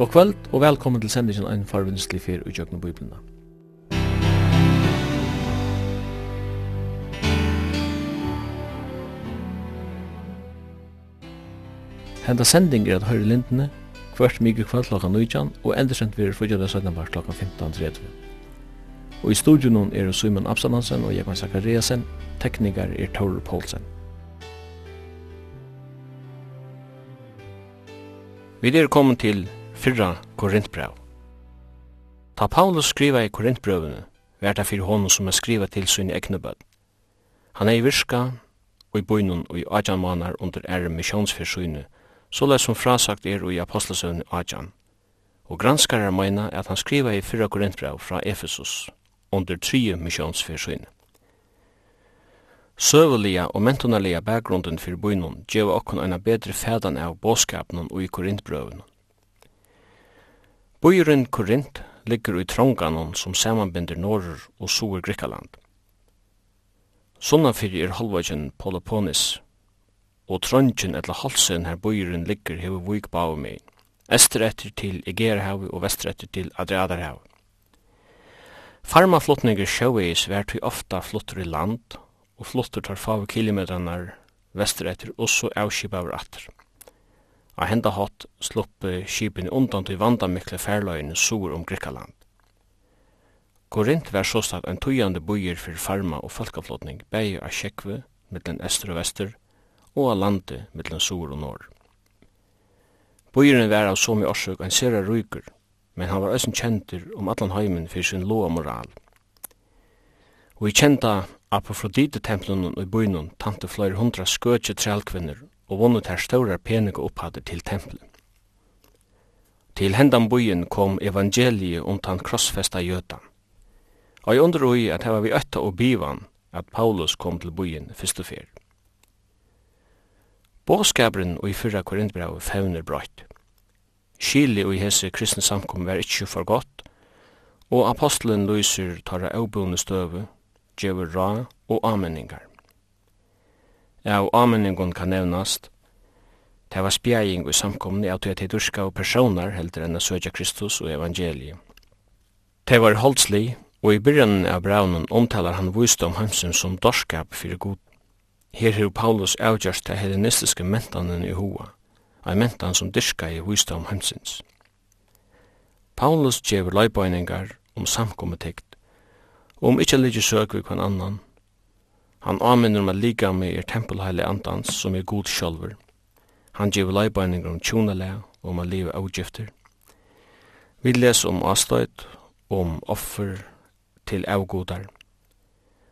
God kvöld og velkommen til sendingen ein en farvinnslig fyr i Jøgnu Biblina. Henda sending er at høyre lindene, kvart mykje kvöld klokka 19 og endersendt vi er fyrir 17 var klokka 15.30. Og i studion er Simon Absalonsen og Jekman Zakariasen, teknikar er Tore Poulsen. Vi er kommet til fyrra Korintbrev. Ta Paulus skriva i Korintbrevene, vært det fyrir honom som er skriva til sin egne bød. Han er i virska, og i bøynun og i adjan manar under ære misjonsfyrsyne, så leis som frasagt er og i apostelsøvne adjan. Og granskare meina at han skriva i fyrra Korintbrev fra Efesus under trije misjonsfyrsyne. Søvelia og mentonalia bakgrunden fyrir bøynun djeva okkon eina betri fædan av båskapen og i Korintbrøvene Bøyren Korint ligger i Tronganon som samanbinder Norr og Sur Grikkaland. Sunnafyrir er halvagen Poloponis, og Trondjen etla halsen her bøyren ligger hever vik bau megin, ester etter til Egerhavi og vester etter til Adriadarhavi. Farmaflottninger sjøveis vært vi ofta flottur i land, og flottur tar fave kilometranar vester etter og så avskipaver atter. Og henda hatt slupp skipin undan til vandamikle færløyene sur om Grikkaland. Korint var såstak en tøyande bøyer for farma og folkaflotning bæg av Kjekve, mittlen Ester og Vester, og av landet mittlen Sur og Norr. Bøyeren var av som i årsøk en sera ryker, men han var øsen kjenter om allan heimen fyrir sin loa moral. Og i kjenta Apofrodite-templunum og i bøynun tante flere hundra skøtje trælkvinner og vunnet her stårar og opphatter til tempelet. Til hendan bojen kom evangeliet om tan krossfesta jötan. Og jeg undrer i at her var vi øtta og bivan at Paulus kom til bojen og fyr. Båskabren og i fyrra korintbrau fevner brøyt. Kili og i hese kristne samkom var ikkje for godt, og apostelen lyser tar av bøvne støve, djever ra og ameningar. Av avmenningun kan nevnast, det var spjæging og samkomni av til at durska og personar heldur enn a søkja Kristus og evangeliet. Det var holdslig, og i byrjanen av braunen omtalar han vysdom hansum som dorskap fyrir god. Her hefur Paulus avgjørst til hellenistiske mentanen i hoa, ei mentan som dyrka i vysdom hansins. Paulus gjevur leibøyningar om samkommetikt, og om ikkje ligger søk vi kvann annan, Han anminner om at liga med er tempelheile andans som er god sjálfur. Han gjev leibeininger om tjonale og om a liva avgifter. Vi les om astøyt om offer til avgodar.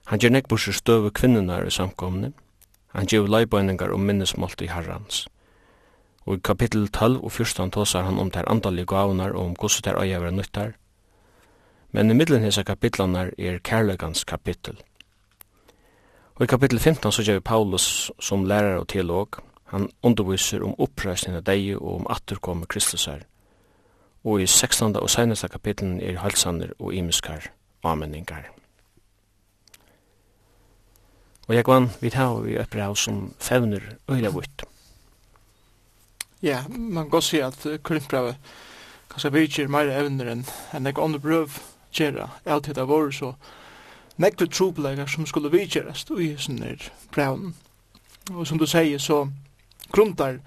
Han gjer nekburser støve kvinnenar i samkomne. Han gjev leibeininger om minnesmalt i herrans. Og i kapittel 12 og 14 tåsar han om ter andalige gavnar og om gosset der øyevra nyttar. Men i middelen hesa kapitlanar er kærlegans kapittel. Og i kapittel 15 så gjør Paulus som lærer og teolog. Han underviser om oppreisning av deg og om atterkomme Kristus her. Og i 16. og seneste kapitlen er halsander og imiskar ameningar. Og jeg gvann, vi tar vi et brev som fevner øyla vitt. Ja, man kan godt si at Korintbrevet kanskje virkir meira evner enn enn jeg andre brøv gjerra. Jeg alltid har så nekve trobelegar som skulle vidgjerast i sånne brevnen. Og som du sier, så grundar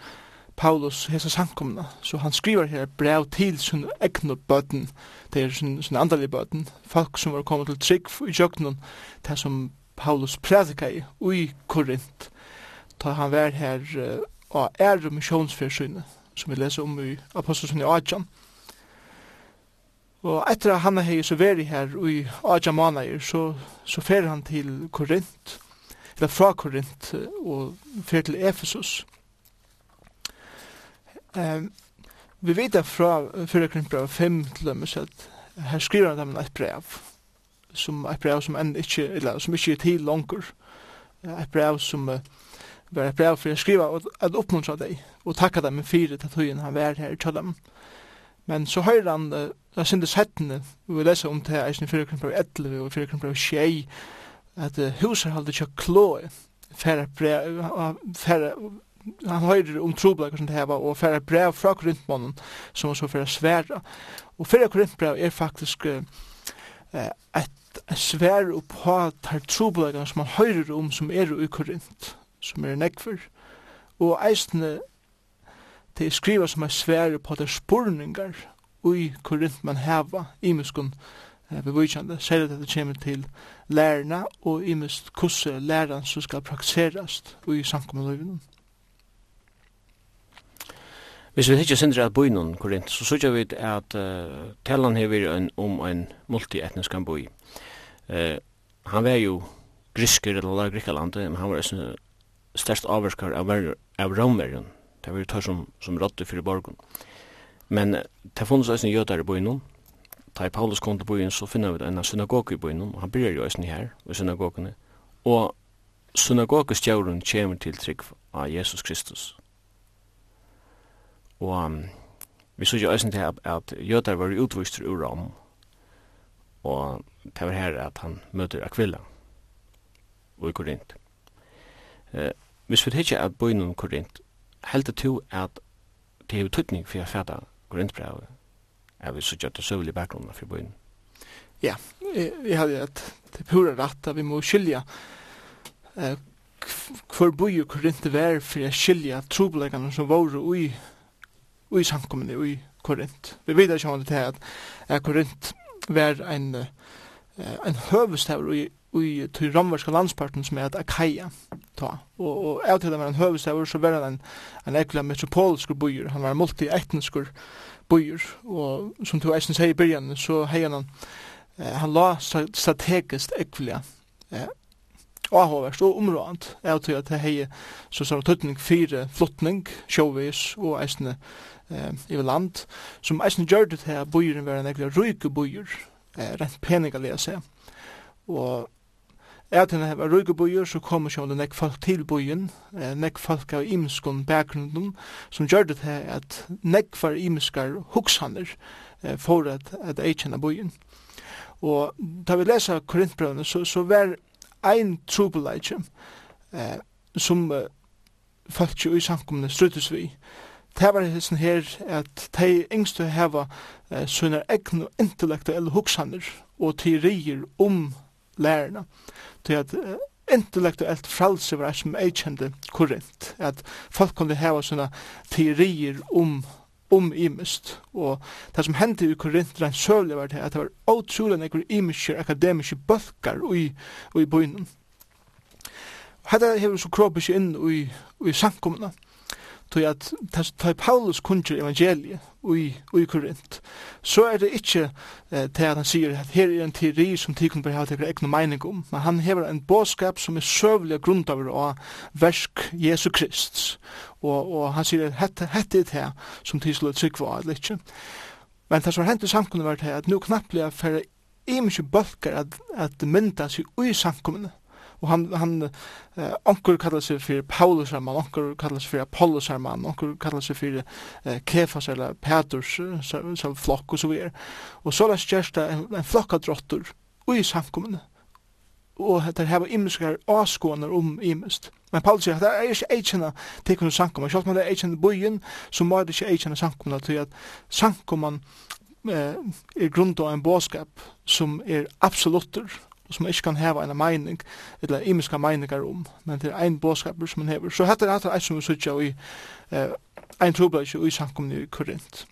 Paulus hesa sankomna, så han skriver her brev til sin egnu bøtten, det er sin, sin andalige bøtten, folk som var kommet til trygg i jøgnun, det som Paulus prædika i, ui Korint, ta han vær her uh, av ære misjonsfyrsynet, som vi leser om i Apostelsen i Adjan, Og etter at han hei så veri her i Aja Manair, så, så fer han til Korint, eller fra Korint, og fer til Efesus. Um, vi vet at fra 4 Korintbrev 5 til dem, at her skriver han dem et brev, som et brev som enn ikke, eller som ikke er til langer, et brev som uh, var et brev for å skrive og at oppmuntra deg, og takka dem med fire til tøyen han var her til dem. Men så høyrer han, uh, jeg synes hettene, vi vil lese om det her, eisen i 4 krimper 11 og 4 krimper 6, at uh, huset halde ikke klåe, færre brev, færre, han høyrer om troblag som det her, og færre brev fra korintmannen, som han så færre sværa. Og fyrir korintbrev er faktisk uh, et svær på tar troblagan som han høyrer om som er i korint, som er nekver, og eisne Det er skriva som er svære på det spurningar ui korint man heva imiskun eh, bevujkjande, særlig at det kommer til lærerna og imist kusse læreren som skal praktiserast ui samkommunløyvinen. Hvis vi ikke sender at bøynun, Korint, så sykja vi at uh, talan hever en, om en multietnisk boi. bøy. Uh, han var jo grisker eller Grikalandet, men han var en størst avvarskar av, av romerien, Det var tar som, som rådde fyrir borgen. Men det funnes eisen jødar i bøynum. Da Paulus kom til bøyen, så finner vi en synagog i bøynum. Han byrjar jo også her, i synagogene. Og synagogestjauren kommer til trygg av Jesus Kristus. Og um, vi så jo også til at, at var utvistur ur Rom. Og det var her at han møter Aquila og i Korint. Eh, hvis vi tenker at bøynum Korint, heldur to at det er tøtning for å fatta grunnbrevet er vi så gjør det søvelig bakgrunnen for byen. Ja, vi hadde at det pura rett at vi må skilja eh, hver bøy og hver ikke vær for å skilja trobeleggene som var ui, i samkommende i Korint. Vi vet ikke om det er at Korint var en, en høvestavr i i til romverska landsparten som er at Akaia ta. Og, og av til det var en høvesauer, så var han en, en ekla metropolisk bøyer. Han var en multi-etnisk bøyer. Og som du eisen sier i byrjan, så hei han eh, han la strategisk ekvilja eh, avhåverst og områdant av til at hei så sa tøtning fire flottning, sjåvis og eisen eh, i land, som eisen gjør det til at byren var en ekla ryke bøyer, eh, rent peninga lese. Og Er at henne var bøyer, så kom sjående nekk folk til bøyen, nekk folk av imskon bakgrunnen, som gjør det til at nekk var imskar hoksaner for at, at eikjenne bøyen. Og da vi leser Korintbrøvene, så, så var ein trobeleitje eh, som eh, folk i samkomne struttes vi. Det var hessen her at de yngste heva eh, sønner egn og intellektuelle hoksaner og teorier om lærerne. Til at intellektuelt intellektuellt fralse var som jeg kjente korrent. At folk kunne heva sånne teorier om om imist. Og det som hendte i Korint rent søvlig var det at det var utrolig nekker imiske akademiske bøkker i, i byen. Hette hever så kropisk inn i, i samkomna tog at ta Paulus kunnkjer evangeliet ui, ui Korint, så er det ikkje eh, til at han sier at her er en teori som tikkum bare ha til egnu mening om, men han hever en båskap som er søvlig grundaver av versk Jesu Krist, og, og han sier at hette, hette er det som tisla tryggva eller ikkje. Men det som var hent i samkommunen var det at nu knapplega færre imensje bølger at, at mynda seg ui samkommunen, og han han eh, onkur kallar seg fyrir Paulus herman, onkur kallar seg fyrir Apollos herman, onkur kallar seg fyrir eh, Kefas eller Petrus så, så flokk og så vidare og så lest gjerst en, en flokk av drottur i samkommende og hetta hava imskar áskonar um imst. Men Paulus sier at det er ikke eitjena til sankum, og sjalt man det er eitjena bøyen, så må det ikke eitjena sankum, til at sankum eh, er grund av en båskap som er absolutter, og som ikke kan heva en meining, eller imiska meiningar om, men det er ein båskaper som man hever. Så hette er etter eit som vi sutja i eh, ein trobladje i samkomne i Korint.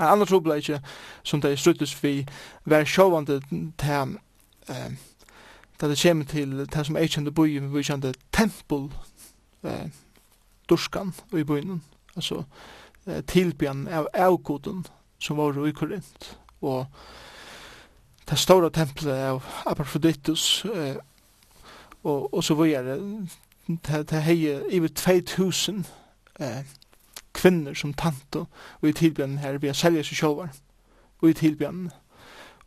En annan trobladje som det er struttis vi var sjåvande til eh, da det kommer til det som er kjent i byen, vi kjent tempel eh, durskan i byen, altså eh, tilbyan av avgoden som var i Korint, og det stora templet av Apaphroditus eh, og, og så videre. Det, det hei over 2000 eh, kvinner som tanto og i tilbjørnen her vi har selja seg sjolvar og i tilbjørnen.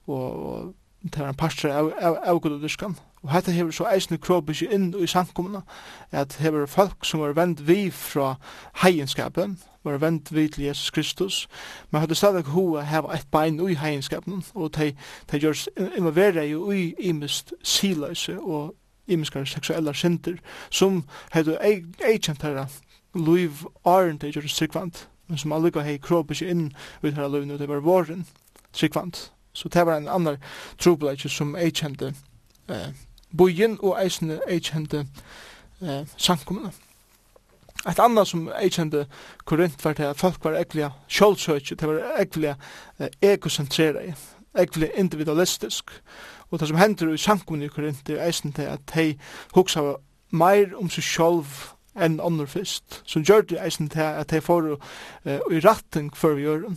Og, og det var en pastor av, av, av gododyskan og hette hever så eisne krobisk inn i samkommuna at hever folk som var vend vi fra heienskapen var vent vi til Jesus Kristus, men hadde stadig hoa hava et bein ui heienskapen, og de, de gjørs involvera jo ui imist siløse og imiskar seksuella synder, som hadde eikjent herra luiv arent de gjørs sikvant, men som allika hei kropi seg inn ut herra luiv nu, det var våren sikvant. Så det var en annan trobladje som eikjente eh, bojen og eisne eikjente eh, sankumene. Et annet som jeg kjente Korint var til at folk var ekvelig kjølsøkje, det var ekvelig egocentrere, ekvelig individualistisk. Og det som hender i samkomne i Korinth er eisen til at de huksa meir om seg sjølv enn andre fyrst, som gjør det eisen til at de får uh, i ratten før vi gjør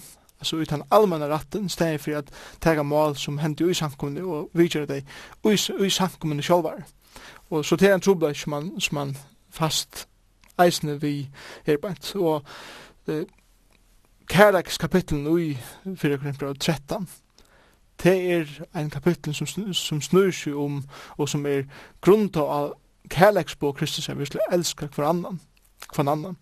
altså ut den allmänna ratten steg for at tega mål som hendur i samkommunni og vidgjere deg i, i samkommunni sjálvar. Og så det er en trobladj som man, som man fast eisne vi her bænt. Og uh, Kærleks kapitlen i 4 Korinther 13, det er ein kapittel som, som snur seg om, og som er grunda av på Kristus, er virkelig skal hver annan, hver annan.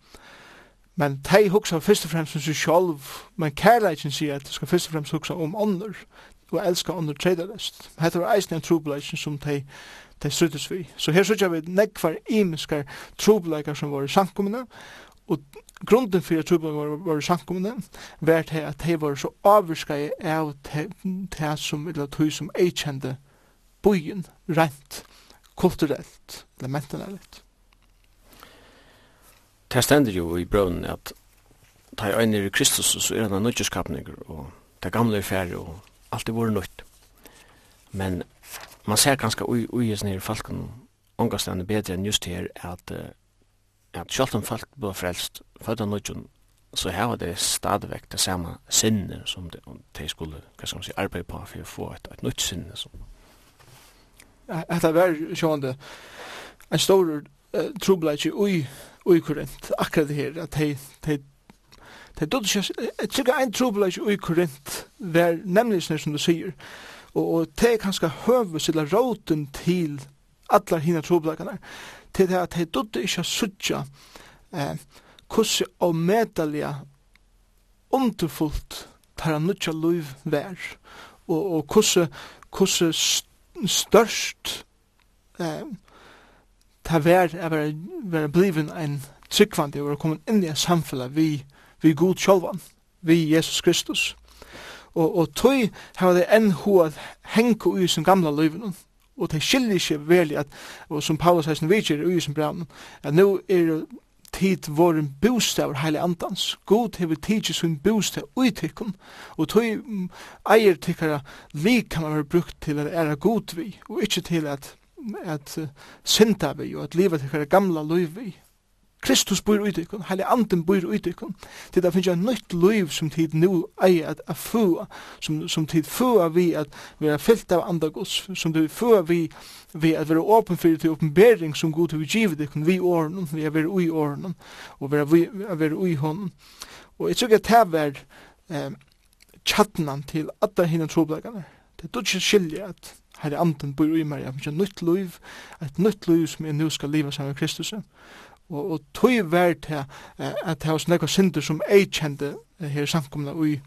Men de hugsa fyrst og fremst om seg sjálf, men kærleikin sier at de skal fyrst og fremst hugsa om ånder, og elska ånder tredarest. Hetta var eisne en trobladisen som de det strides vi. Så her sørger vi nekvar imiskar trobleikar som var i sankumina, og grunden for at trobleikar var, var i sankumina, var til at de var så avvirskar av det som, eller tog som ei eikjende byen, rent, kulturelt, eller mentanellet. Det stender jo i brønnen at ta i øyne i Kristus, så er han nødgjeskapninger, og det gamle er ferdig, og alt er vore nødt. Men man ser ganska oj oj just ner falken angastande bättre än just här att att själva om folk blir frälst för den nödjon så här var det stadigväck det samma sinne som det de skulle vad ska man säga arbeta på för att få ett, ett nytt sinne som att det var sjönde en stor uh, trubbelage oj oj korrekt akkurat det här att de de Det er dotter ikke, jeg tykker en trobelage i Korint, det er nemlig som du sier, Og, og det er kanskje høves eller råten til allar hina trobladene, til det at de dødde ikke suttja eh, hvordan og medalja underfullt tar han nødja liv vær, og, og hvordan, hvordan størst eh, ta vær er vær vær bliven en tryggvandi og være kommet inn i en vi, vi god sjolvan, vi Jesus Kristus og, og tøy har det enn hva henko ui som gamla løyven og det skiljer ikke veldig at, og som Paulus har sin vidtjer ui som brann at nu er tid våren bostav heilig andans. God hever tid tidsi sin bostav ui tikkun og tøy eier tikkara lik kan man være brukt til at æra god vi og ikkje til at at uh, synda vi og at livet tikkara gamla løy vi Kristus bor i tykkun, heile anden bor i tykkun, til det finnes jo nytt liv som tid nu eier at, at fua, som, som tid fua vi at vi er fyllt av andre gods, som tid fua vi, vi at vi er åpen for til åpenbering som god til vi givet tykkun, vi åren, vi er veri ui åren, og vi, er veri ui hånden. Og jeg tror at det er eh, tjattnan til alle henne troblegane, Det er ikke skilje at Herre anden bor i meg, jeg har nytt liv, et nytt liv som jeg nu skal leva sammen med Kristus. Og, og tog vær til at det var nekva synder som jeg kjente her samkomna ui,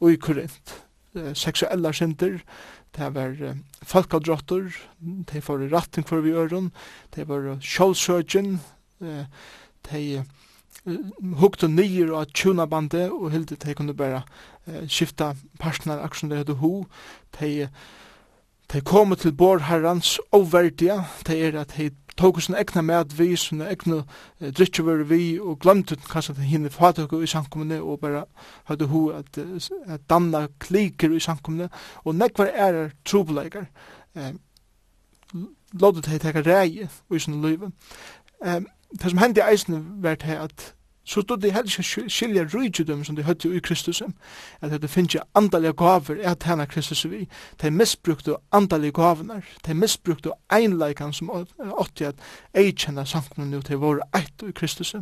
ui Korint. Seksuella synder, det var uh, folkadrottor, det var ratting for vi øron, det var sjålsøgjen, uh, det hukte nyer og tjuna bande, og hilde de kunne bare eh, skifta partner aksjon det hadde ho det de kom til borherrans overdia det er at de tok sin egna med vi, sin egna eh, drikkjøver vi, og glemte kanskje at hinne fatøkker i samkommende, og bara hadde hu at, at danna kliker i samkommende, og nekvar er trobeleikar. Eh, Lådet hei teka rei i sin liv. Eh, det som hendi eisne vært hei at så stod det helst skilja rujtjudum som de høtti i Kristus, at det finnes andalige gaver er at hana Kristus vi, de misbrukte andalige gavene, de misbrukte einleikan som åtti at eikjenna sankna nu til våre eit i Kristus,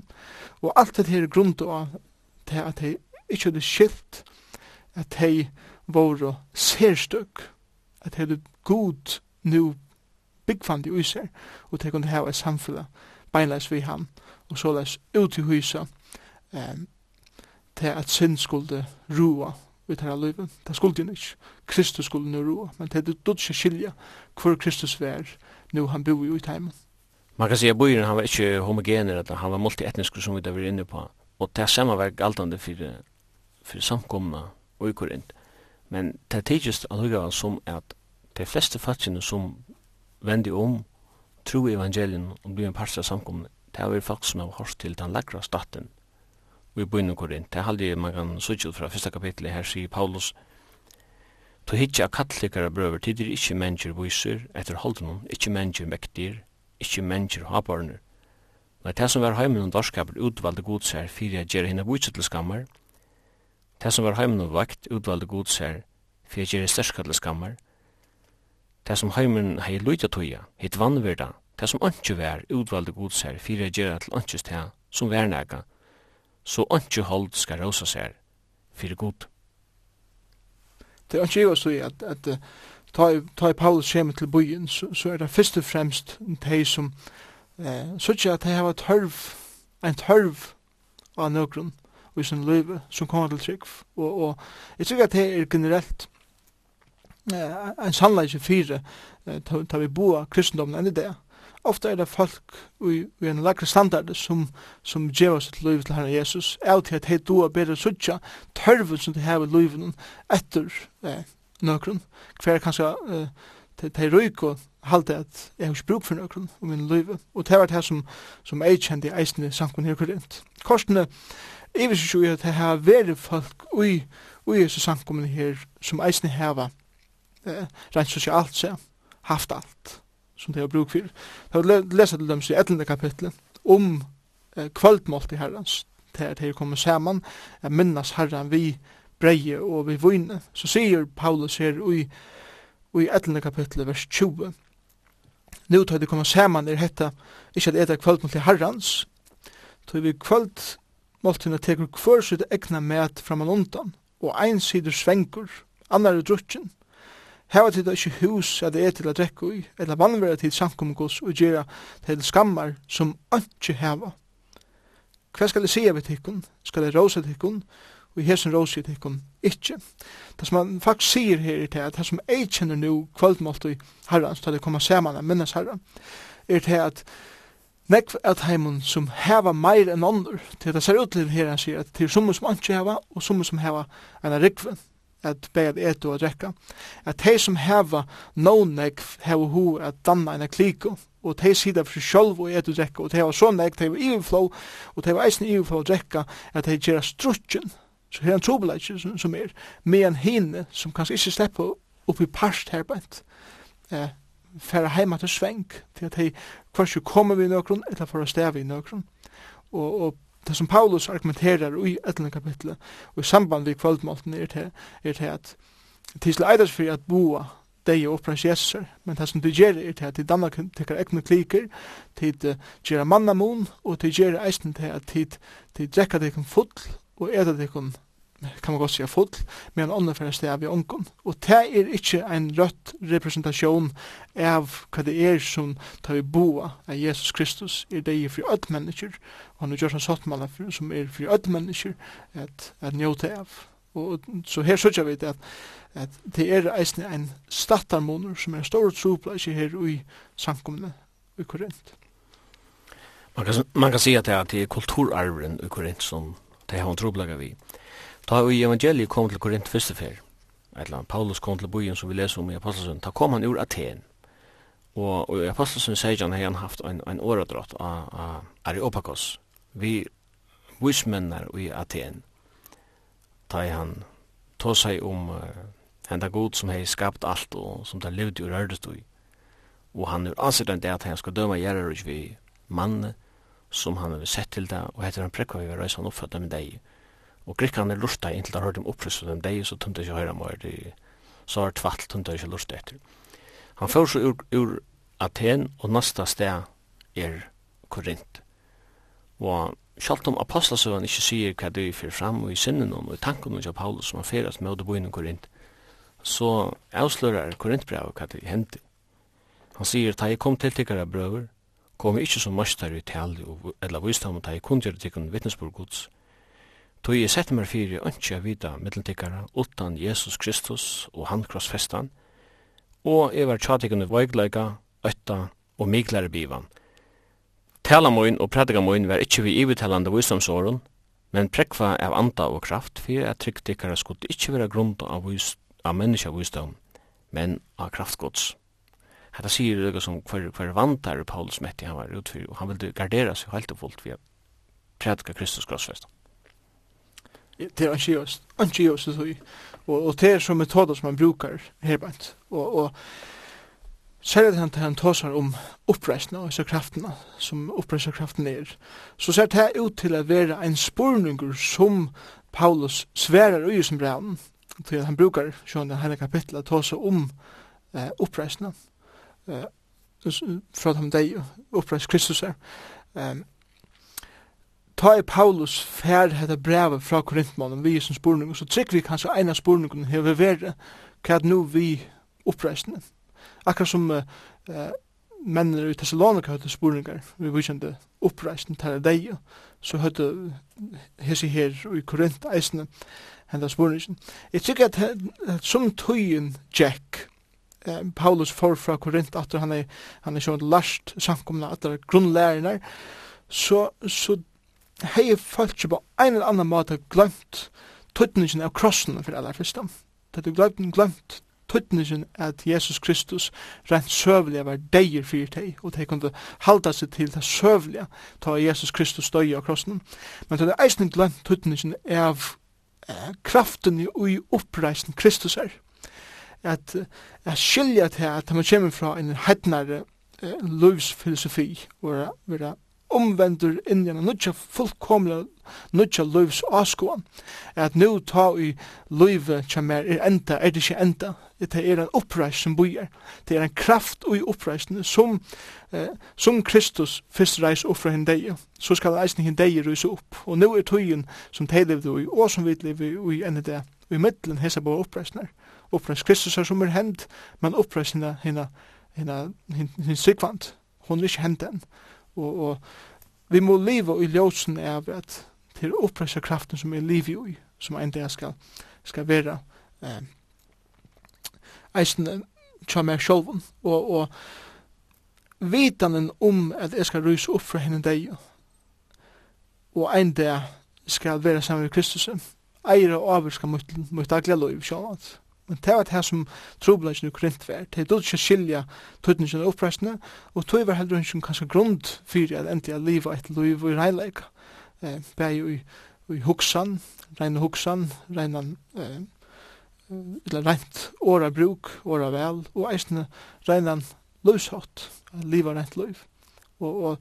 og alt det her grunn av til at de ikke hadde skilt, at de våre serstøk, at de hadde god nu byggfandi i seg, og de kunne hava et samfunn beinleis vi han, og og så les ut i huset eh, til at synd skulle roa i av livet. Det skulle jo ikke. Kristus skulle nu roa, men det er du ikke skilja hvor Kristus vær nu han bor jo i teimen. Man kan säga att han var inte homogener, han var multietnisk som vi där var inne på. Och det samma var galtande för, för samkomna och i Korint. Men det tidligast allhugavan som att de flesta fattigene som vende om tro evangelien og blir en parst av samkomna Det er folk som har hørt til den lagra staten vi bøyne Korint. Det er aldri man kan sutja fra fyrsta kapitlet her sier Paulus To hitja kattlikara brøver tidir ikkje mennesker viser etter holdunum, ikkje mennesker mektir, ikkje mennesker haparnir. Nei, det som var heimen og dorskaper utvalde godsær fyrir a gjerra hinna vujtsa til skammar. Det som var heimen og vakt utvalde godsær fyrir a gjerra sterska til skammar. Det som heimen hei luita tuja, hitt vannverda, det som ikke var utvalgte godsher for å gjøre til ikke sted som var nægge, så ikke hold skal råse seg for god. Det er ikke jo så at, at ta, i Paulus kommer til byen, så, så er det først og fremst de som eh, så ikke at de har tørv, en tørv av nøkron i sin liv som kommer til trygg. Og, og jeg tror at det er generelt eh, en sannleik fire eh, ta, ta vi boa kristendommen enn i det ofta er det folk i, i en lagre standard som, som gjør oss til liv til Herren Jesus, av til at hei du er bedre suttja tørven som de har i livet etter eh, nøkron, hver kanskje eh, til de røyk og halte at jeg har ikke bruk for nøkron om min liv, og det var det som, som jeg kjente i eisende i her Korint. Korsene, jeg visste jo at det har vært folk i, i Jesus Sankt her som eisende heva eh, rent sosialt seg, haft alt som det har bruk for. Jeg har lest til dem i 11. kapitlet om eh, kvöldmålt i herrens, til at de kommer saman, jeg minnas herren vi breie og vi vune. Så sier Paulus her i, i 11. kapitlet vers 20. Nu tar det komma saman er hetta, ikkje at eta kvöldmålt i herrans, tar vi kvöldmålt henne teker kvör sitt egna med framan undan, og ein sider svengur, annar er drukken, Hava tid ikkje hus at det er til a drekku i, eller vannvera tid samkomgås og gjerra til skammar som ikkje hava. Hva skal jeg sige vi tikkun? Skal jeg rosa tikkun? Og hesen rosa tikkun ikkje. Det som man faktisk sier her er til at det som jeg kjenner nu kvöldmålt i herran, så det kommer saman av minnes herran, er til at nekv at heimun som heva meir enn ånder, til det ser ut til herran sier at det er summer som ikke heva og summer som heva enn rikven at bæg at etu og drekka, at hei som heva nånegv heva hu at danna enn kliko, og tei sida for sjálv og etu drekka, og tei var så negv, tei var iverflå, og tei var eisen iverflå og drekka, at tei gjerra strutjen, så her en trobeleitje som er, medan hinne som kanskje ikke sleppa opp i parst her bænt, eh, færa heima til sveng, til at hei, hver kommer vi i nøkron, eller for å stave i nøkron, og, og Det som Paulus argumenterar i ætlende kapitlet, og i samband vi kvöldmålten er til, er til at tisle eidas fyrir at boa deg og opprens jesser, men det som du gjer er til at de danna tekkar ekne kliker, til uh, gjerra mannamun, og til gjerra eisen til at de drekka dekken full og eda dekken kan man godt sige full, men ånden for sted av i ånden. Og det er ikke en rødt representasjon av hva det er som tar vi boa av Jesus Kristus er det for alle mennesker, og han er gjør sånn sottmann som er for alle mennesker at, at njóta av. Og så her sørger vi at, at det er eisne en stattarmoner som er stor tropla her i samkomne i Korint. Man kan, man kan si at det er kulturarven i Korint som det har en tropla vi. Mm Ta i evangeliet kom til Korint første fer, eller Paulus kom til byen som vi leser om i Apostelsund, ta kom han ur Aten, og, og i Apostelsund sier han har han haft en, en åredrott av, av Areopagos, vi vismennar i Aten, ta i han ta seg om uh, henda god som hei skapt alt og som det levde ur rørdest i, og han er ansettan det at han skal døma gjerrer vi mann som han har sett til det, og heter han prekva vi var røys han oppfattet med deg, Og grikkane lurta inntil han hørte om opprøst dem deg, så tømte ikke høyre mer, de, så har tvall tømte ikke lurta etter. Han får så ur, ur Aten, og nasta sted er Korint. Og Sjalt om apostlasøven ikke sier hva det er fyrir fram og i sinnen og i tanken av Paulus som har ferast med å bo innom Korint, så avslørar Korintbrevet hva det hendte. Han sier, ta jeg kom til tikkara brøver, kom ikkje som møstar i tali og eller vist ham ta jeg kun gjør tikkun vittnesbord gods, Tog jeg sette meg fyrir ønske jeg vita mitteltikkara utan Jesus Kristus og han krossfestan, og jeg var tjatikkende vøygleika, øtta og miklare bivan. Tala moin og prædika moin var ikkje vi ivitalande visdomsåren, men prekva av anda og kraft fyrir at tryggtikkara skulle ikkje vera grunn av, vis, av menneska visdom, men av kraftgods. Hetta sier det som hver, hver vantar Paulus Metti han var utfyrir, og han ville gardera seg helt og fullt via prædika Kristus krossfestan det er ikke just, ikke just så og, og det er så metoder som man brukar herbant, og, og Særlig han, han tåsar om oppreisna og disse kraftene, som oppreisna kraften er, så ser det ut til å være en spurningur som Paulus sverar i som braun, til at han brukar, sjån den hele kapitlet, tåsa om eh, oppreisna, eh, fra dem deg oppreis Kristus er. Um, ta i Paulus fær hetta brevet fra Korintmannen vi som spurning, så trykker vi kanskje eina spurningen hever vere hva nu vi oppreisende. Akkur som uh, uh, mennene i Thessalonika høyde spurningar, vi vikjende oppreisende til deg, så høyde hessi her i Korint eisende henda spurningen. Jeg trykk at, at som tøyen Jack, Paulus for fra Korint, at han er, han er sånn last samkomna, at det er grunnlærerne, så, så hei folk på ein eller annan måte glemt tøtningen av krossen for aller første. Det er glemt, glemt tøtningen at Jesus Kristus rent søvelig var deir fyrir teg, og teg kunne halda seg til det søvelige ta Jesus Kristus døy av krossen. Men det er eisen glemt tøtningen av eh, kraften i oppreisen Kristus er. At, at skilja til at man kommer fra en heitnare eh, livsfilosofi og vera omvendur inn i en nødja fullkomla nødja løyvs avskoan. At nu ta i løyve kjem er enda, er det ikke enda. Det er en oppreis som bojer. Det er en kraft ui oppreis som, eh, som Kristus fyrst reis opp fra hindeie. Så skal reisning hinn deg reis opp. Og nu er tøyen som de levde og som vi levde ui enn i det, ui middelen hesa bo oppreisner. Oppreis Kristus er som er hend, men oppreis hinn hina, hina, hina, hina, hina, hina, og, og vi må leva i ljósen av at det er oppressa kraften som er liv i, som en dag skal, skal være eh, eisen tja meg sjolven, og, og vitanen om at jeg skal rysa opp fra henne deg, og en dag skal være sammen med Kristus, eier og avvirka mot, mot daglig lov, sjolven, Men det var det som trobladjen i Korint var. Det er ikke skilja tøytningen av oppreisene, og tøy var heller ikke kanskje grund fyrir at endelig at livet et liv i reinleika. Eh, Bæg i, i huksan, reine huksan, reinan, eh, eller reint åra bruk, åra vel, og eisne reinan løvshått, livet reint liv. Og, og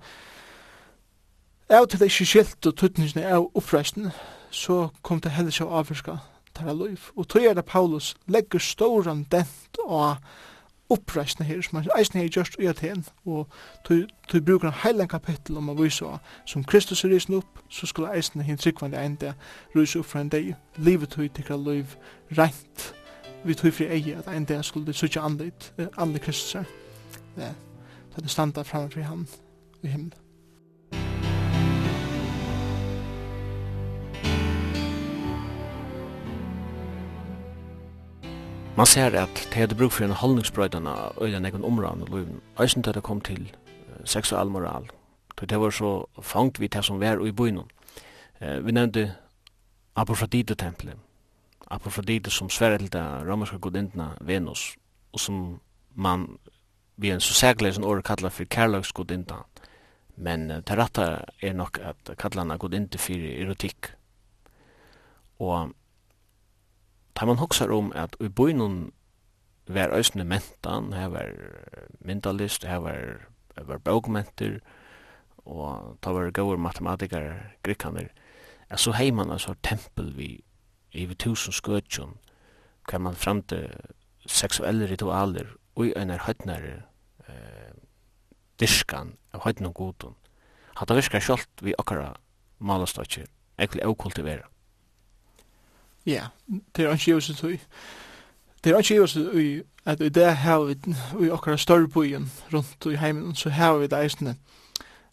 av til det ikke skilt og tøytningen er oppreisene, så kom det heller ikke å avvirka tæra liv. Og tog er det Paulus legger storan dent og oppreisne her, som han eisne her gjørst i Aten, og tog bruker en heilen kapittel om å vise som Kristus er risen opp, så skulle eisne hin tryggvande enda rysa opp fra en dag, livet tog tikkra liv rent, vi tog fri eie at en dag skulle det sutja andlit, andlit Kristus er, det er det standa framfri han i himmelen. man ser at det hadde bruk for en holdningsbrøydene og en egen område i livet. Eisen til det kom til seksuell moral. Det var så fangt vi til som var i byen. Vi nevnte Apofrodite-tempelet. Apofrodite som sverre til det romerske godintene Venus, og som man vi en så særlig som året kallar for kærlagsgodinta. Men uh, til rette er nok at kallar han godinte for erotikk. Og tar man hoksar om at i bøynun var øysne mentan, her var mentalist, her var, var bøgmenter, og ta var gaur matematikar, grikaner, at så hei man altså tempel vi i vi tusen skøtjon, hver man fram til seksuelle ritualer, og i øyne høytnare eh, diskan av høytnare godun. Hatta virkar sjalt vi okkara malastotjer, ekkert okultivera ja, det er ikke just i Det er ikke just i at i det har vi i okkara byen rundt i heimen, så har vi det eisne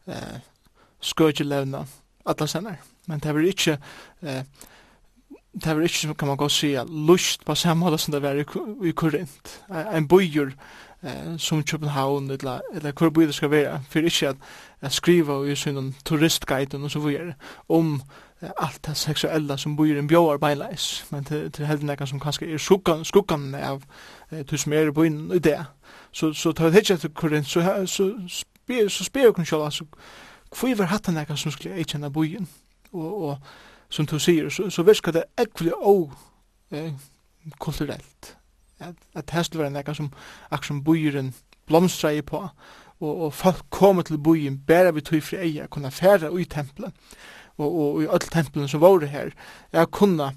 eh, skøtjelevna alla senere. Men det er ikke eh, det er ikke, kan man godt si, lust på samme måte som det var i Korint. En bojur eh, som København, eller, eller hvor bojur det skal være, for ikke at, at skriva i sin turistguiden og så videre om allt det sexuella som bor i en bjóar beinleis, men til, til helden ekka som kanskje er skuggan, skuggan av eh, tu som er i bøyn i det. Så, så tar vi ikke etter korint, så, så, så, så spyr jeg kun sjål, altså, hvor var hatt han ekka som skulle jeg kjenne bøyen? Og, og som du sier, så, så virka det ekvile og eh, kulturelt. At, at det skulle være ekka som akkur som bøyren blomstra i på, og, og folk kommer til bøyen bare vi tog fri eia, kunne færa ui tempelen, og, og i alle tempelen som var her, jeg kunna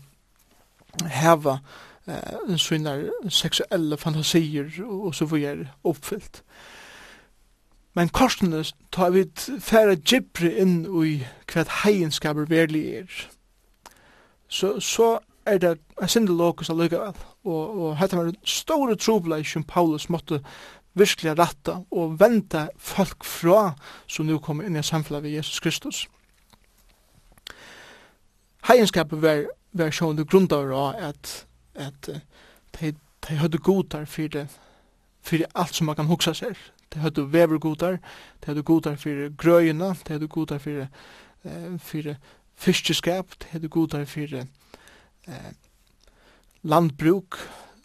heva eh, sånne seksuelle fantasier og, og så videre oppfyllt. Men korsene tar vi færa djibri inn i hva heienskaper verlig er. Så, så er det en sinne lokus allikevel. Og, og hette var en store trobleik som Paulus måtte virkelig ratta og venta folk fra som nu kommer inn i samfunnet ved Jesus Kristus heienskapet var, var sjående grunndager av at, at de, de hadde godar for, for alt som man kan hugsa seg. De hadde vevergodar, de hadde godar for grøyina, de hadde godar for, eh, for fiskeskap, de hadde godar fyrir eh, landbruk,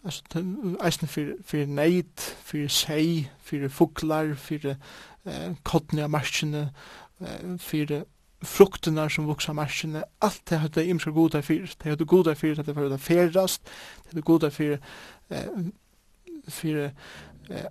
altså eisen fyrir fyrir neid, fyrir sei, fyrir fuglar, fyrir eh, kottene av marskene, eh, fyrir frukterna som vuxar marskene, allt det hade jag imska goda för. Det hade goda fyrir att det var färrast, det hade goda fyrir eh, för eh,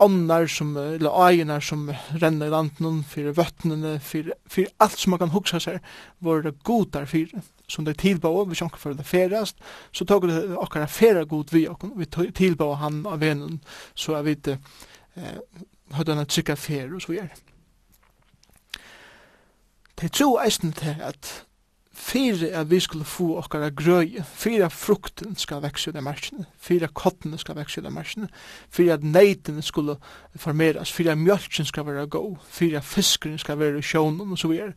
åndar som, eller ajerna som renner i landen, fyrir vøttnene, fyrir, fyrir alt som man kan hugsa seg, var det godar fyrir, som det tilbåa, vi sjanker for det ferast, så tog det okkar fera god vi okkon, vi tilbåa han av venen, så er vi eh, hadde han et sikra fer, og så vi. Te tro eisen til at fyrir at vi skulle få okkara grøy, fyrir at frukten skal vekse ut av marsjene, fyrir at kottene skal vekse ut av marsjene, fyrir at neitene skulle formeras, fyrir at mjölkjen skal være god, fyrir at fiskeren skal være i sjånen og så videre,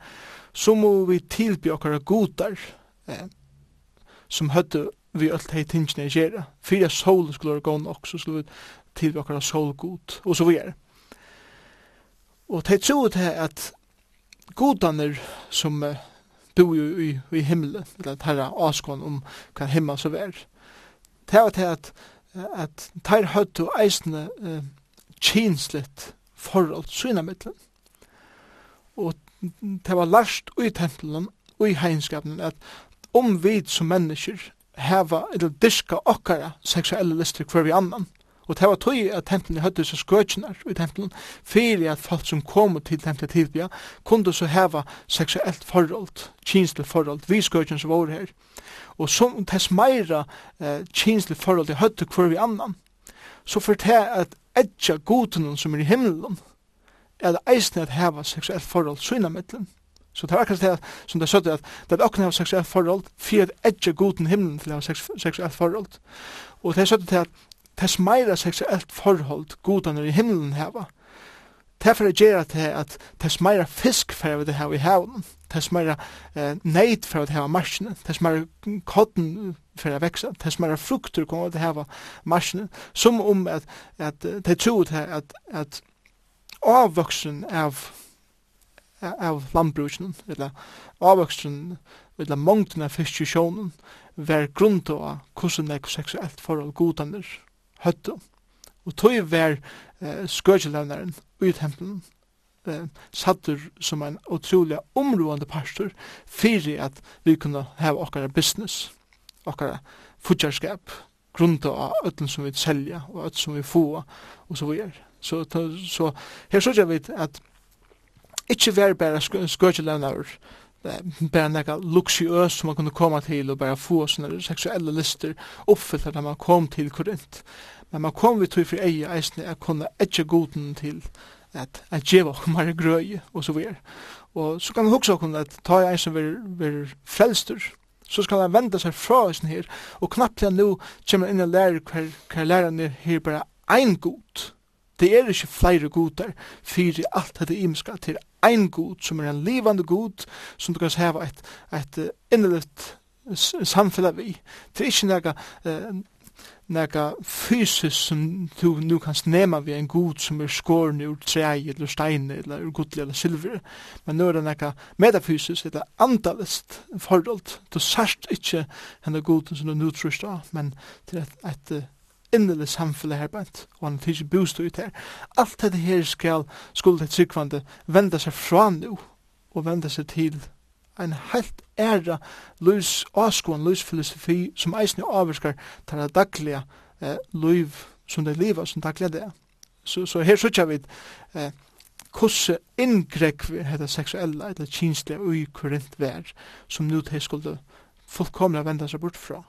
så må vi tilby okkara godar eh, som høtte vi alt hei tingene gjerra, Fyrir at solen skulle være god nok, så skulle vi tilby okkara solgod og så videre. Og det tror jeg at godaner som uh, bor i, i, i himmelen, eller herra avskån om hva himmel som er. Det er til at, at teir høtt og eisne uh, kinslet forhold synamittlen. Og det var lærst i tempelen og i heimskapen at om vi som mennesker heva eller diska okkara seksuelle lister hver vi annan, Og det var tøy at tempelen høyde disse skøtjenar i tempelen, fyrir at folk som kom til tempelen tilbya, kunde så heva seksuelt forhold, kinslig forhold, vi skøtjen som var her. Og som tess meira eh, kinslig forhold i høyde hver vi annan, så fortell at etja gotunen som er i himmelen, er eisne at heva seksuelt forhold syna mittlen. Så det er akkurat det som det søtte at det er akkurat seksuelt forhold, fyrir at etja gotunen himmelen til hava seksuelt forhold. Og det er søtte til at tess meira seksuelt forhold godanar i himmelen heva. Derfor er gjerra til at tess meira fisk fyrir vi det heva i hevnen, tess meira eh, neid fyrir vi det heva marsjene, tess meira kodden fyrir a veksa, tess meira fruktur kommer vi det heva marsjene, som om at, at, at de tro til at, at avvoksen av av landbruken, eller avvoksen, eller mongten av fiskjusjonen, var grunn til hvordan det er seksuelt forhold godaner høttu. Og tog var eh, skøkjelevnaren i tempelen eh, sattur som en utrolig områdande pastor fyrir at vi kunne hava okkara business, okkara futjarskap, grunda av öllum som vi selja og öll som vi få og så vidare. Så, så her sørger vi at ikkje vær bare skøkjelevnar bara nekka luxuös som man kunde komma til og bara få sånne seksuelle lister uppfyllt at man kom til Korint. Men man kom vi tog for eie eisne at kunne etja goden til at at djeva okkar grøy og så videre. Og så kan man hugsa okkur at ta eis som ver frelstur, så skal han venda seg fra oss her, og knappt han nå kommer inn og lærer hver, hver lærer her bare ein god, Det er ikke flere godar fyrir alt dette imska til ein god som er en livande god som du kan heva et, et innerligt samfellet vi. Det er ikke nega, nega fysisk som du nu kan nema vi en god som er skåren ur trei eller stein eller ur gudli eller silver. Men nu er det nega metafysisk eller andalist forhold. Du sørst ikke henne god som du nu trus men til et, et, et innelig samfunnet her bænt, og han tidsi bostøy ut her. Alt dette her skal skulde tryggvande venda seg fra nu, og venda seg til en helt æra løs avskåen, løs filosofi, som eisen jo avvirskar til det daglige eh, løyv som det lever, som daglige det. Så, så her sutja vi eh, hvordan inngrekk vi hette seksuella, eller kinslige, ui korint vær, som nu til skulle fullkomna venda seg bort fra.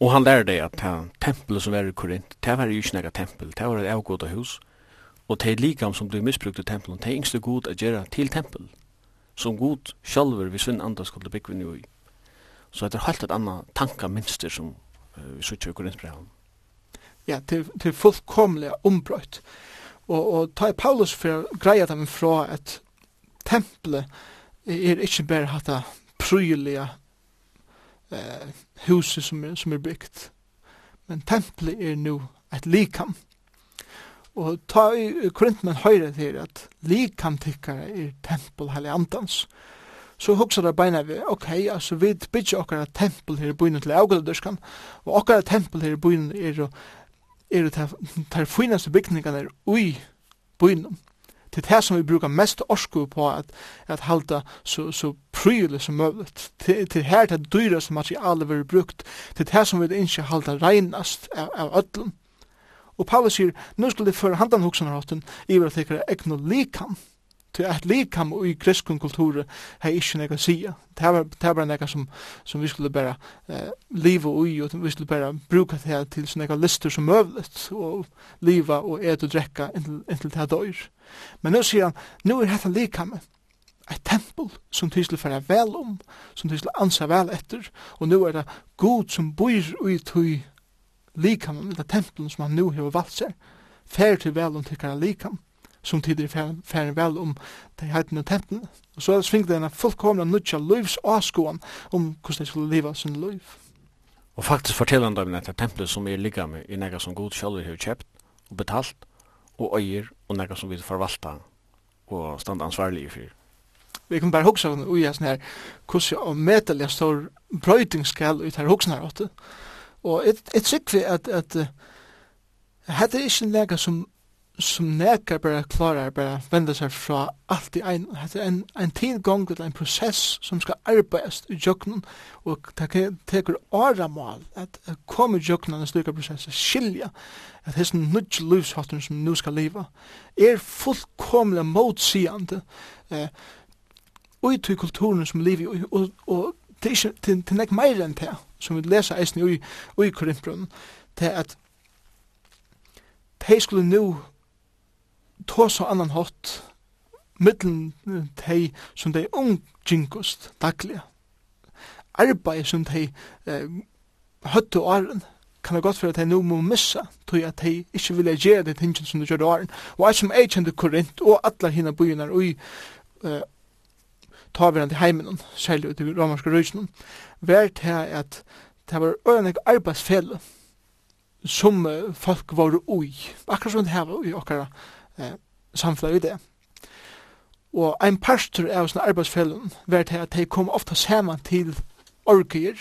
Og han lærde deg at det tempelet som er i Korint, det var jo ikke nega tempel, det var et avgåta hus, og det er likam som du misbrukte tempelen, det er yngste god å gjøre til tempel, som god sjalver vi svinn andre skulle bygge vi i. Så det er helt et annet tankamynster som uh, vi sitter i Korintbrevet. Ja, til, til fullkomlig ombrøyt. Og, og ta i Paulus for greia dem fra at tempelet er ikke bare hatt prylige eh, huset som er, som er byggt. Men tempelet er nu et likam. Og ta i Korintmen høyre til at likam tikkare er tempel heilig andans. Så hugsa det beina vi, ok, altså vi bygger okkara tempel her i byen til Augaldørskan, og okkara tempel her i byen er, er, er, er, er, er, er, er, er, er, er, Det er det som vi brukar mest orsku på at, at halda så, så prylig som møvligt. Det er her det dyra som materialet vi brukt. Det er det som vi ikke halda reinast av, av ödlun. Og Paulus sier, nu skulle det føre handan hoksanarhotten iver at det er egnu likan til at likam i kristkun kultur hei ikkje nega sia. Det var, det var som, som vi skulle bara eh, liva ui, og vi skulle bara bruka det til sånne lister som møvlet, og liva og et og drekka inntil, inntil det døyr. Men nu sier han, nu er dette likam et tempel som du skulle færa vel om, som du skulle ansa vel etter, og nu er det god som bor ui tui likam, eller tempel som han nu hever valgt seg, fær til vel om tikkara likam, som tider færen vel om de heiten og tenten. Og så er det svingt denne fullkomna nutja løyvs avskåan om hvordan de skulle liva sin løyv. Og faktisk forteller han dem etter tempelet som er ligga med i nega som god sjálfur har kjøpt og betalt og øyer og nega som vi forvalta og standa ansvarlige for. Vi kan bare hugsa om ui sånn her hvordan og medelig stor brøyting skal ut her hugsa her åtte. Og et, et sikvi at, at, at, at, at, at, at, at, at, som nekar bara klarar bara venda seg fra alt i ein, hette en, en tidgång til en prosess som skal arbeidast i jöknen og teker åra mal at komme i jöknen en slik prosess skilja at hess nudj livshotten som nu skal leva er fullkomlega motsiande eh, ut i kulturen som liv og, og, til, til, til nek meir enn det som vi lesa eisen i, i Korintbrunnen til at de skulle nu tås så annan hot middelen tei som dei ung jinkust daglig. Arbeid som dei eh, høttu åren kan det godt være at dei nu må missa, tog at dei ikkje vilja gjere det tingen som de gjør åren. Og jeg som jeg kjente Korint og alle hina byene og eh, ta taverand i heimen, særlig ut i romerske røysen, vær til at det var øyne arbeidsfelle som folk var ui, akkurat som det her var ui okkara eh, samfunnet i det. Og ein pastor av sånne arbeidsfellene var til at de kom ofta saman til orkier,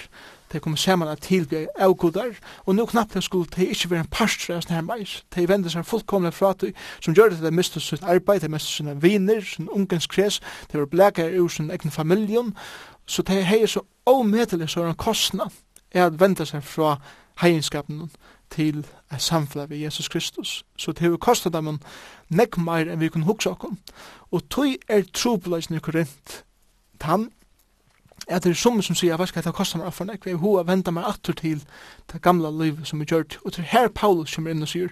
de kom saman at vi avgudar, og nå knappt skulle de ikke være en pastor av sånne her meis. De vende seg fullkomne fra til, som gjør at de mistet sitt arbeid, de mistet sine viner, sin ungdomskrets, de var blekere ur sin egen familien, så de heier så omedelig så er en kostnad er at vende seg fra heienskapen til et samfunn ved Jesus Kristus. Så det har kostet dem nekk meir enn vi kunne hugsa okkom. Og tog er trobladsen i Korint, tann, at det er som som sier, hva skal det kosta meg for nekk, vi har venda meg atter til det gamla liv som vi gjørt. og til her Paulus kommer inn og sier,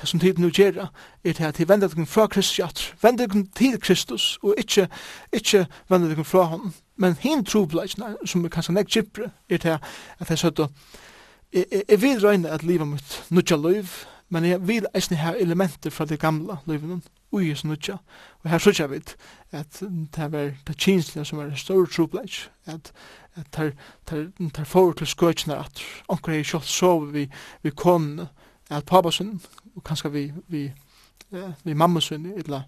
det som tiden nu gjerra, er til at de vender deg fra Kristus jatter, vender dere til Kristus, og ikkje, ikkje vender deg fra hon. Men hin trobladsen, som er kanskje nekk gypre, er til at jeg er sånn jeg, vil røyne at livet mitt nutja liv, men jeg vil eisne her elementer fra det gamla livet ui som nutja. Og her sutja vi at det var det kinslige som var en stor trobladj, at at tar forward til skøtjene at onkur hei kjollt sove vi, vi kon at pabasun, og kanskje vi, vi, vi ella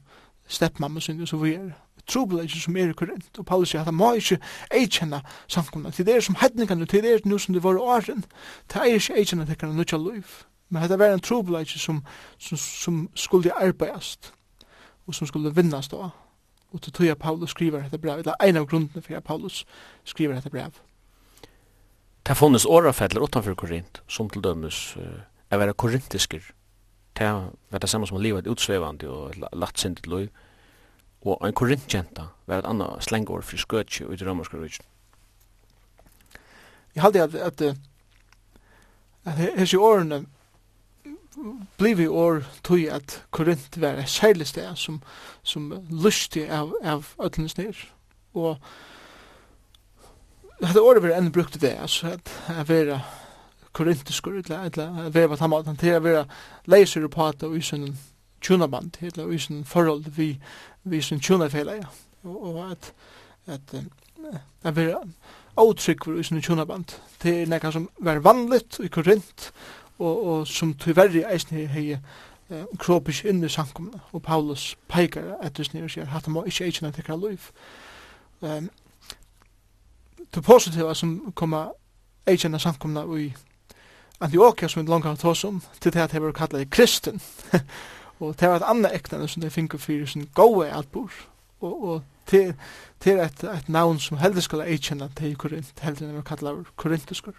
step mamma så vi er trobeleggje som er i Korint. Og Paulus sier at han må ikke eikjenne samkomna. Til det er som hedningene, til det er nu som det var åren, til det er ikke eikjenne til kan nutja liv. Men det var en trobeleggje som, som, som skulle arbeidast og som skulle vinnast da. Og til tog at Paulus skriver dette brev, eller en av grunnene for at Paulus skriver dette brev. Det har funnits årafeller utanfor Korint, som til dømes uh, er være korintisker. Det var det samme som livet utsvevande og latt sindet liv og ein korintjenta var et anna slengord for skøtje ut i romerska rujtjen. Jeg halde at, at, at, at hessi årene bliv i år tog at Korint var et særlig sted som, som lysti av, av ötlens nir. Og dette året var enn brukt det, altså at jeg var korintiskur, eller at jeg var tamat, til jeg var leiser på at og i sin tjunaband, eller i sin forhold vi vi sin tjuna fela ja og at at at vera outrykkur for sin tjuna band det er nekka som var vanligt i korint og, og som tyverri eisne hei eh, kropisk inn i sankumna og Paulus peikar etter snir og sier hatt han må ikkje eisne tekra luif um, det positiva som koma eisne sankumna i Antiochia som vi langt har tås om til det at hei var kallet kristen. Og det var et annet ekne som de finner for sin gode albor. Og, og til, til et, et navn som heldig skulle jeg kjenne til Korint, heldig når vi kallar Korintiskur.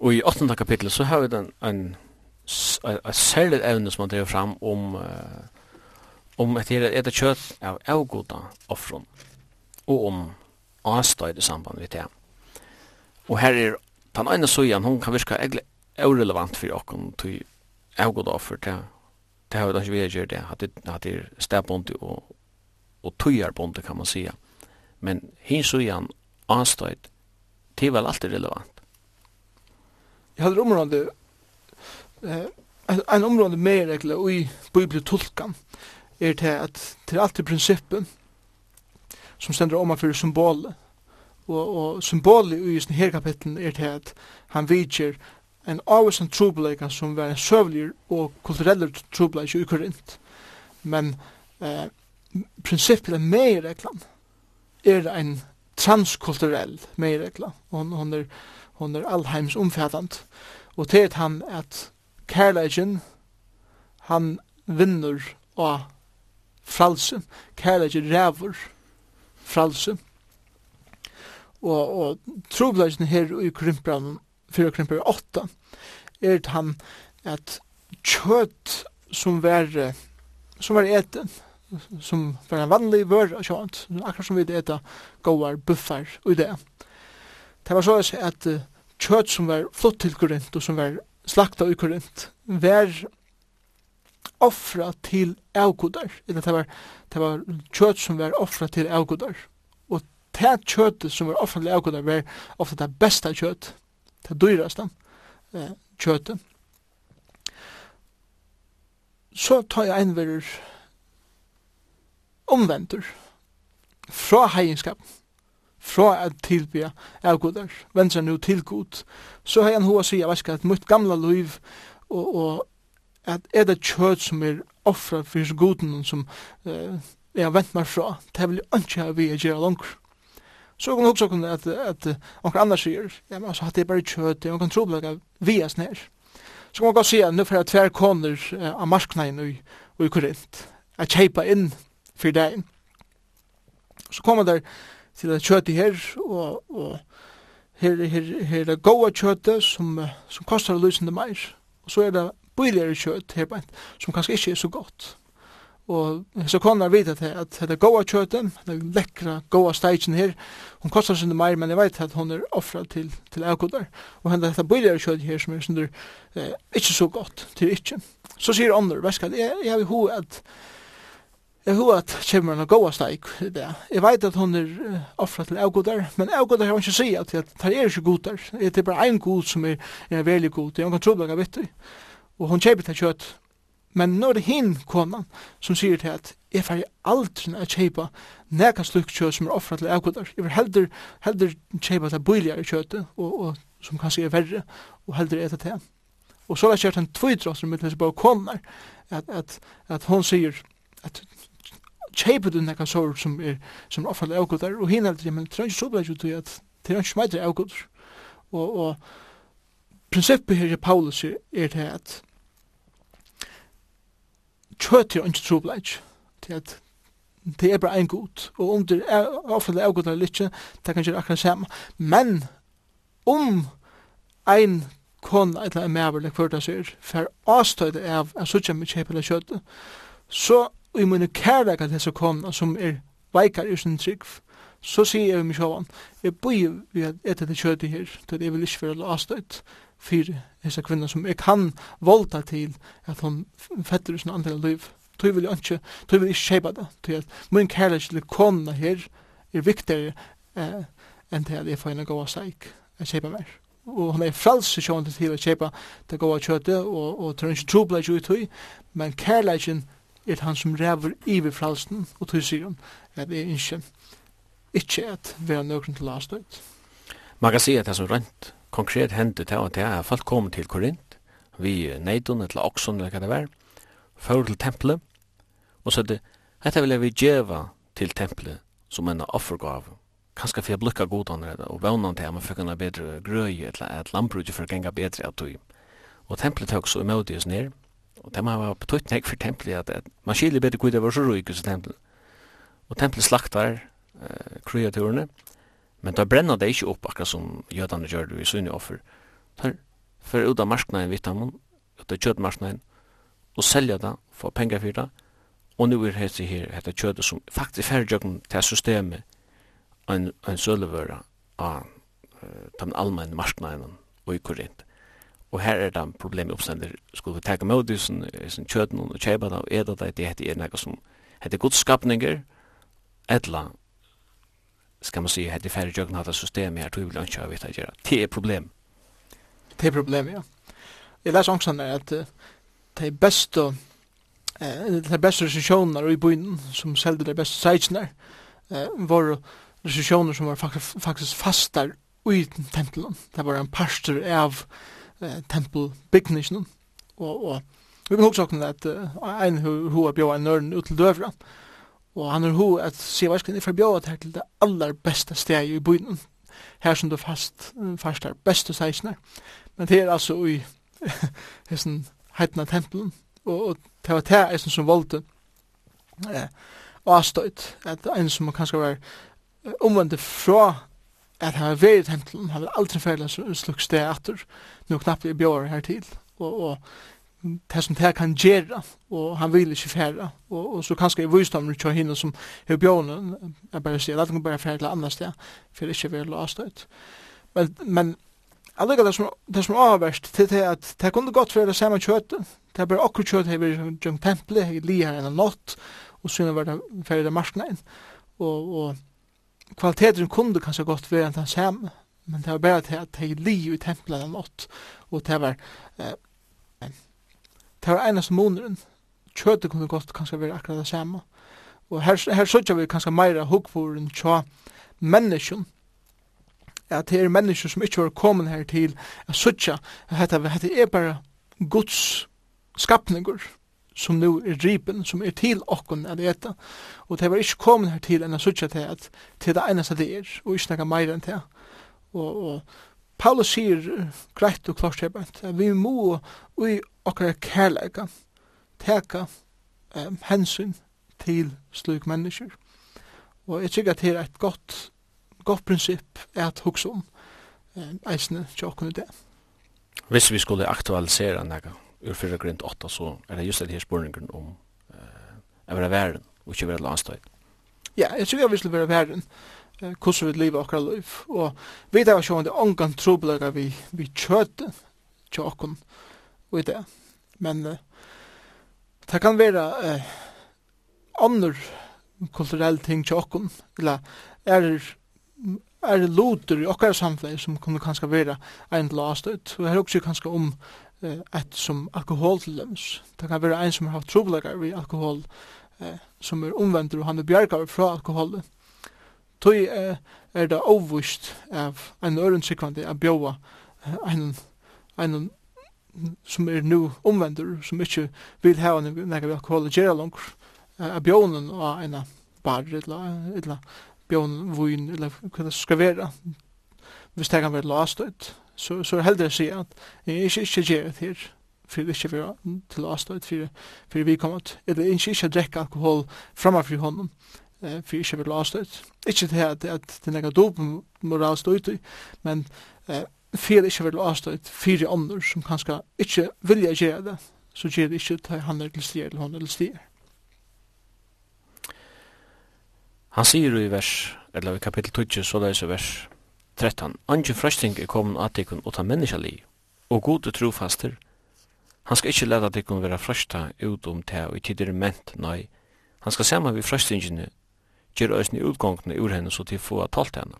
Og i 8. kapittel så har vi den, en, en, en særlig evne som han drev fram om uh, om et her et kjøtt av avgoda offron og om avstøyd i samband med det. Og her er den ene søyen, hun kan virka egentlig irrelevant for okken til avgått offer til det Det har ikke vi gjort det, at det, at det er stedbundet og, og tøyerbundet, kan man säga. Men hin så igjen, anstøyt, det er vel alltid relevant. Jeg hadde området, eh, en område mer regler og i bibeltolkan, er til at det er alltid prinsippen som stender om for symbolet. Og, og symbolet i denne her kapitlen er til at han vidger en avvisen trobeleika som var en søvlig og kulturell trobeleika i Korint. Men eh, prinsippet er meireglan er en transkulturell meiregla. Hon, hon, er, hon er allheims omfattant. Og til at han at kærleikin han vinner av fralse. Kærleikin ræver fralse. Og, og trobeleikene her i Korintbrannen fyrir krimper 8, er at han at kjøtt som var, som var eten, som var en vanlig vør og kjøtt, akkurat som vi eta gåar buffar og det. Det var så at kjøtt som var flott til Korinth og som var slakta i Korinth var offra til avgodar, eller det var, det var kjøtt som var offra til avgodar. Og det kjøttet som var offra til avgodar var ofta det beste kjøtt det dyraste eh, kjøtet. Så tar jeg en verer omventur fra heienskap, fra at tilbya avgudar, vensar nu til god, så har jeg en hoa sier, jeg at mitt gamla liv, og, og at er det kjøt som er offra fyrir goden som eh, jeg har vent meg fra, det vil jeg ikke ha vi å gjøre langt. Så kan också kunna att att och andra säger, ja men så hade det bara kött, och kan tro på vi är snär. Så kan man gå se nu för att tvär kommer av marknaden nu i korint Att köpa in för dig. Så kommer där till at kjøttet här och och her, her, her er gode kjøttet som, som koster lysende mer. og så er det billigare kjøtt her bænt, som kanskje ikke er så godt. Og så kan jeg vite at det er gode kjøten, det er lekkere, gode steigen her. Hun kostar sin mer, men jeg vet at hun er offret til, til avkodar. Og henne dette billigere kjøt her som er sånn eh, ikke så godt til ikke. Så sier andre, vet skal, jeg, jeg vil ho at Jeg vet at kommer en gode steik i det. Jeg vet at hun er offret til avgodar, men avgodar har hun ikke sier at det er ikke godar. Det er bare en god som er, er veldig god. Det er hun kan tro det er vittig. Og hun kjøper til kjøtt Men nå er det hin konan som sier til at jeg fer aldri å kjeipa neka slukk kjøt som er offra til avgudar. Jeg vil heldur, heldur kjeipa til bøyligare kjøtet, og, og, som kanskje er verre, og heldur etter til. Og så har jeg kjørt en tvidrost med disse bare konar, at, at, at hon sier at kjeipa du neka sår som er, som er offra til avgudar, og hin heldur, men det er ikke så bra ut at det er ikke smeitre avgudar. Og, og prinsippet her i Paulus er til at kjøt er ikke trobleik. til at det er bare en god, og om det er offentlig avgod eller ikke, det kan gjøre akkurat samme. Men om ein kon eller en maver, eller kvart det sier, for avstøyde av en suttje med kjøp eller kjøttet, så i mine kærleik av disse kona som er veikar i sin trygg, så sier jeg meg sjåan, jeg bøy vi at etter det kjøttet her, til jeg vil ikke være avstøyt, fyrir hessa kvinna som eg kan volta til at hon fetter i sin andre liv. Tøy vil jeg ikke, tøy vil jeg ikke skjeba det, tøy at mun kærlighet til kona her er viktigere eh, enn til at jeg får henne gåa seik, a skjeba mer. Og hon er frals i sjående til å skjeba det gåa kjøte, og, og tør ikke trobla jo i tui, men kærligheten er han som ræver iver fralsen, og tui sier hon at jeg ikke, ikke at vera nøkron til lastøyt. Man kan si at det er så rent, konkret hendte til at jeg folk kom til Korint, vi neidun eller okson eller hva det var, fyrir til tempelet, og så det, dette vil jeg vi djeva til tempelet som en offergav, kanskje for jeg blukka godan og vannan til at man fikk en bedre grøy, eller at landbruket for genga bedre at du. Og tempelet tøk så imødi oss ned, og det var betytt nek for tempelet at, at man skiljer bedre gud det var så røyk hos tempelet. Og tempelet slaktar uh, kreaturene, Men da brenna det ikke opp akkurat som jødene gjør det i sunne offer. Da fer ut av marsknaden vitamon, ut av kjødmarsknaden, og selja det, få penger for det, og nu er det her, dette kjødet som faktisk fer jøkken til systemet en, en sølevøra av uh, den allmenne marsknaden og i Korint. Og her er det en problem oppstender, skulle vi teka med i sin kjøden og kjøyba det og eda det, det heter er noe som heter godskapninger, etla ska man säga det färre jögna hata system här tror jag inte jag vet att göra. Det är problem. Det är problem, ja. Jag läser också när att det är bäst och det är bästa recensioner i byn som säljde det bästa sajtserna var recensioner som var faktiskt fastar i templen. Det var en pastor av tempelbyggningen och, og vi vill också sakna at ein hur bjöd en nörden ut till dövran Og han har ho at se varsken er forbjøret her til det aller beste stedet i byen. Her som du fast, fast er beste seisner. Men det er altså i hessen heitna tempelen. Og, og det var det eisen som valgte eh, avstøyt. At en som kanskje var omvendt fra at han var ved i tempelen. Han var aldri ferdig slukk sted etter. Nå knappt i bjør her til. Og, og det som det kan gjøre, og han vil ikke fære, og, og så kanskje jeg viser dem til henne som er bjørnen, jeg bare sier, at han bare fære til andre sted, for det ikke vil låst ut. Men, men allega det som, det som er avverst, til det at det kunne godt være det samme kjøttet, det er bare akkurat kjøttet, jeg vil gjøre tempelet, jeg li her enn natt, og så var det fære til marsknein, og, og kvaliteten kunne kanskje godt være det samme, men det var bare til at det er li i tempelet enn natt, og det var, eh, Det var eneste måneren. Kjøtet kunne godt kanskje være akkurat det samme. Og her, her sørger vi kanskje meira hukkvoren tja menneskjon. At det er mennesker som ikke var kommet her til a sørger at dette er bare Guds skapninger som nu er dripen, som er til okkon at eta. Og det var ikke kommet her til enn å sørge til at til det eneste det er, og ikke noe meira enn det. Og, og Paulus sier greit og klart at vi må i okkar kærleika teka um, hensyn til sluk mennesker. Og jeg tykker at det er et godt, godt prinsipp at hugsa om um, eisne tjokkene det. Hvis vi skulle aktualisera nega ur fyrra grint 8, så er det just det her spurningen om uh, å være verden og ikke være landstøyt. Ja, jeg tykker at vi skulle være verden hvordan vi lever akkurat liv. Og vi tar var sjående det ångan trobelaga vi, vi kjøte til åkken og i det. Men uh, det kan være uh, andre kulturelle ting til åkken, eller er er loter i okkar samfunn som kunne kanskje være en last ut. Og her også kanskje om eh, et som alkohol til dem. Det kan være en som har haft trobelager ved alkohol eh, som er omvendt og han er bjergaver fra alkoholen tøy er det avvist av en ørensikrande av bjóa en, en som er nu omvendur, som ikkje vil hava nekka vi alkohol og gjerra langt, av bjónen og en bar, eller bjónen, vun, eller hva det skal vera, hvis det kan være lastøyt, så, så er heldig å si at jeg ikke ikke gjerra her, for det ikke vera til lastøyt, for, for vi kommer til, eller ikke ikke drekka alkohol framfor honom, eh fyrir sjálva lastet. Ikke det at at den er dopen moral støyt, men eh fyrir ikkje vel lastet Fire andre som kanskje ikkje vilja gjøre det. Så gjør det ikke til han er til stier eller hon er til stier. Han sier i vers, eller i kapittel 20, så det er vers 13. Anki frøsting er kommet av tikkun utan menneskelig, og god og trofaster. Han skal ikkje leta ikon vera frøsta ut om det og i tider ment, nei. Han skal saman vi frøstingene ger øysni utgångene ur henne så til få talt henne.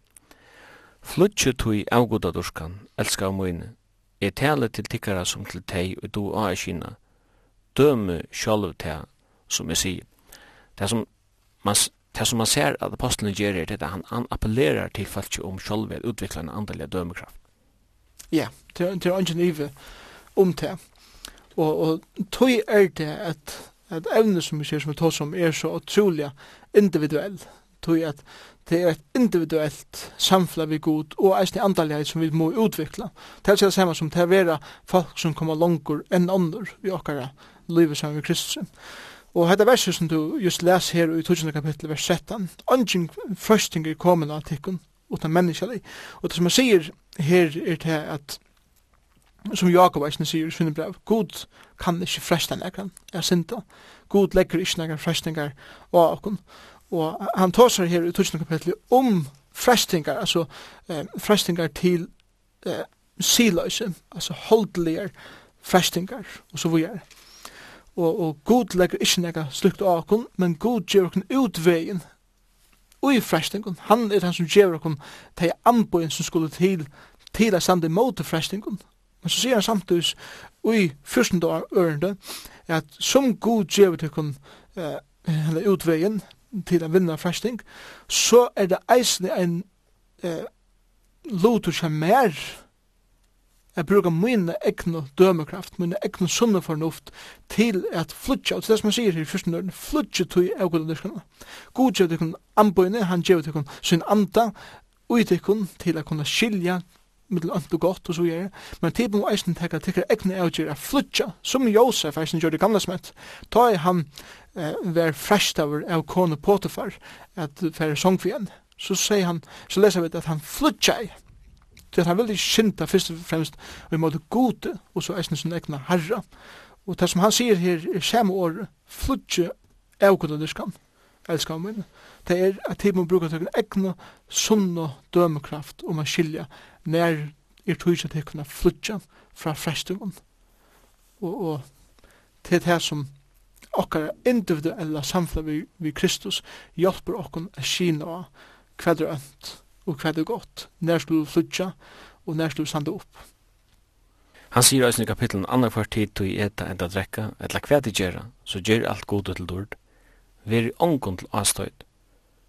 Flutje tui avgoda durskan, elska av moine, er tale til tikkara som til tei og du a kina, døme sjalv te som jeg sier. Det som man, det som man ser at apostelen gjør er det, han, han appellerer til folk om sjalv er utviklande andelig dømekraft. Ja, det er ingen ive om det. Og, og tog er det at at evne som vi ser som vi tar som er så utrolig individuell. Tog at det er et individuelt samfla vi god og eisne andalighet som vi må utvikla. Det er det samme som det er vera folk som kommer langur enn ånder i okkara livet som vi Kristus. Og hetta verset som du just les her i 20. kapittel vers 13, «Ongen frøsting er komin av tikkun utan menneskjallig. Og det som han sier her er til at som Jakob eisne sier i sinne brev, God kan ikkje fresta nekran, er sinta. God legger ikkje nekran frestingar av okon. Og han tåsar her i 1000 kapitlet om frestingar, altså eh, frestingar til eh, siløse, altså holdeligar frestingar, og så videre. Og, og God legger ikkje nekran slukt av okon, men God gjør okon utvegin ui frestingun. Han er han som gjør okon teg anboin som skulle til til a stande mot frestingun, Men så sier han samtidig i fyrstende og ørende at som god djever til kun uh, utveien til å vinna fresting, så er det eisende en uh, lotur som mer Jeg bruker mine egne dømekraft, mine egne sunne fornuft, til at flutja, og til det som han sier her i fyrsten døren, flutja tog av gudandirskene. God gjør det kun anbøyne, han gjør det kun sin anda, og det kun til å kunne skilja mittel ant og gott og så gjør men til på eisen tekka tekker egne avgjør er flutja, som Josef eisen gjør det gamle smett, ta i han eh, ver fresht av av kone Potifar, at fær songfjen, så sier han, så leser vi at han flutja i, til at han veldig skynda fyrst og fremst og i måte gode, og så eisen sin egna herra, og det som han sier her i samme år, flutja av kone dyrskan, elskar min, det er at tid må bruka til egna sunn og dømekraft om å skilja nær er tøys til kunna flutja fra frestuven. Og, og til det som okkar individuella samfunn vi, vi Kristus hjelper okkar a kina hva er ønt og hva er godt, nær skal du flutja og nær skal du sanda opp. Han sier også i kapitlen annar for tid tog eta enda drekka, etla hva de gjerra, så gjer alt gode til dord, veri ångon til avstøyd,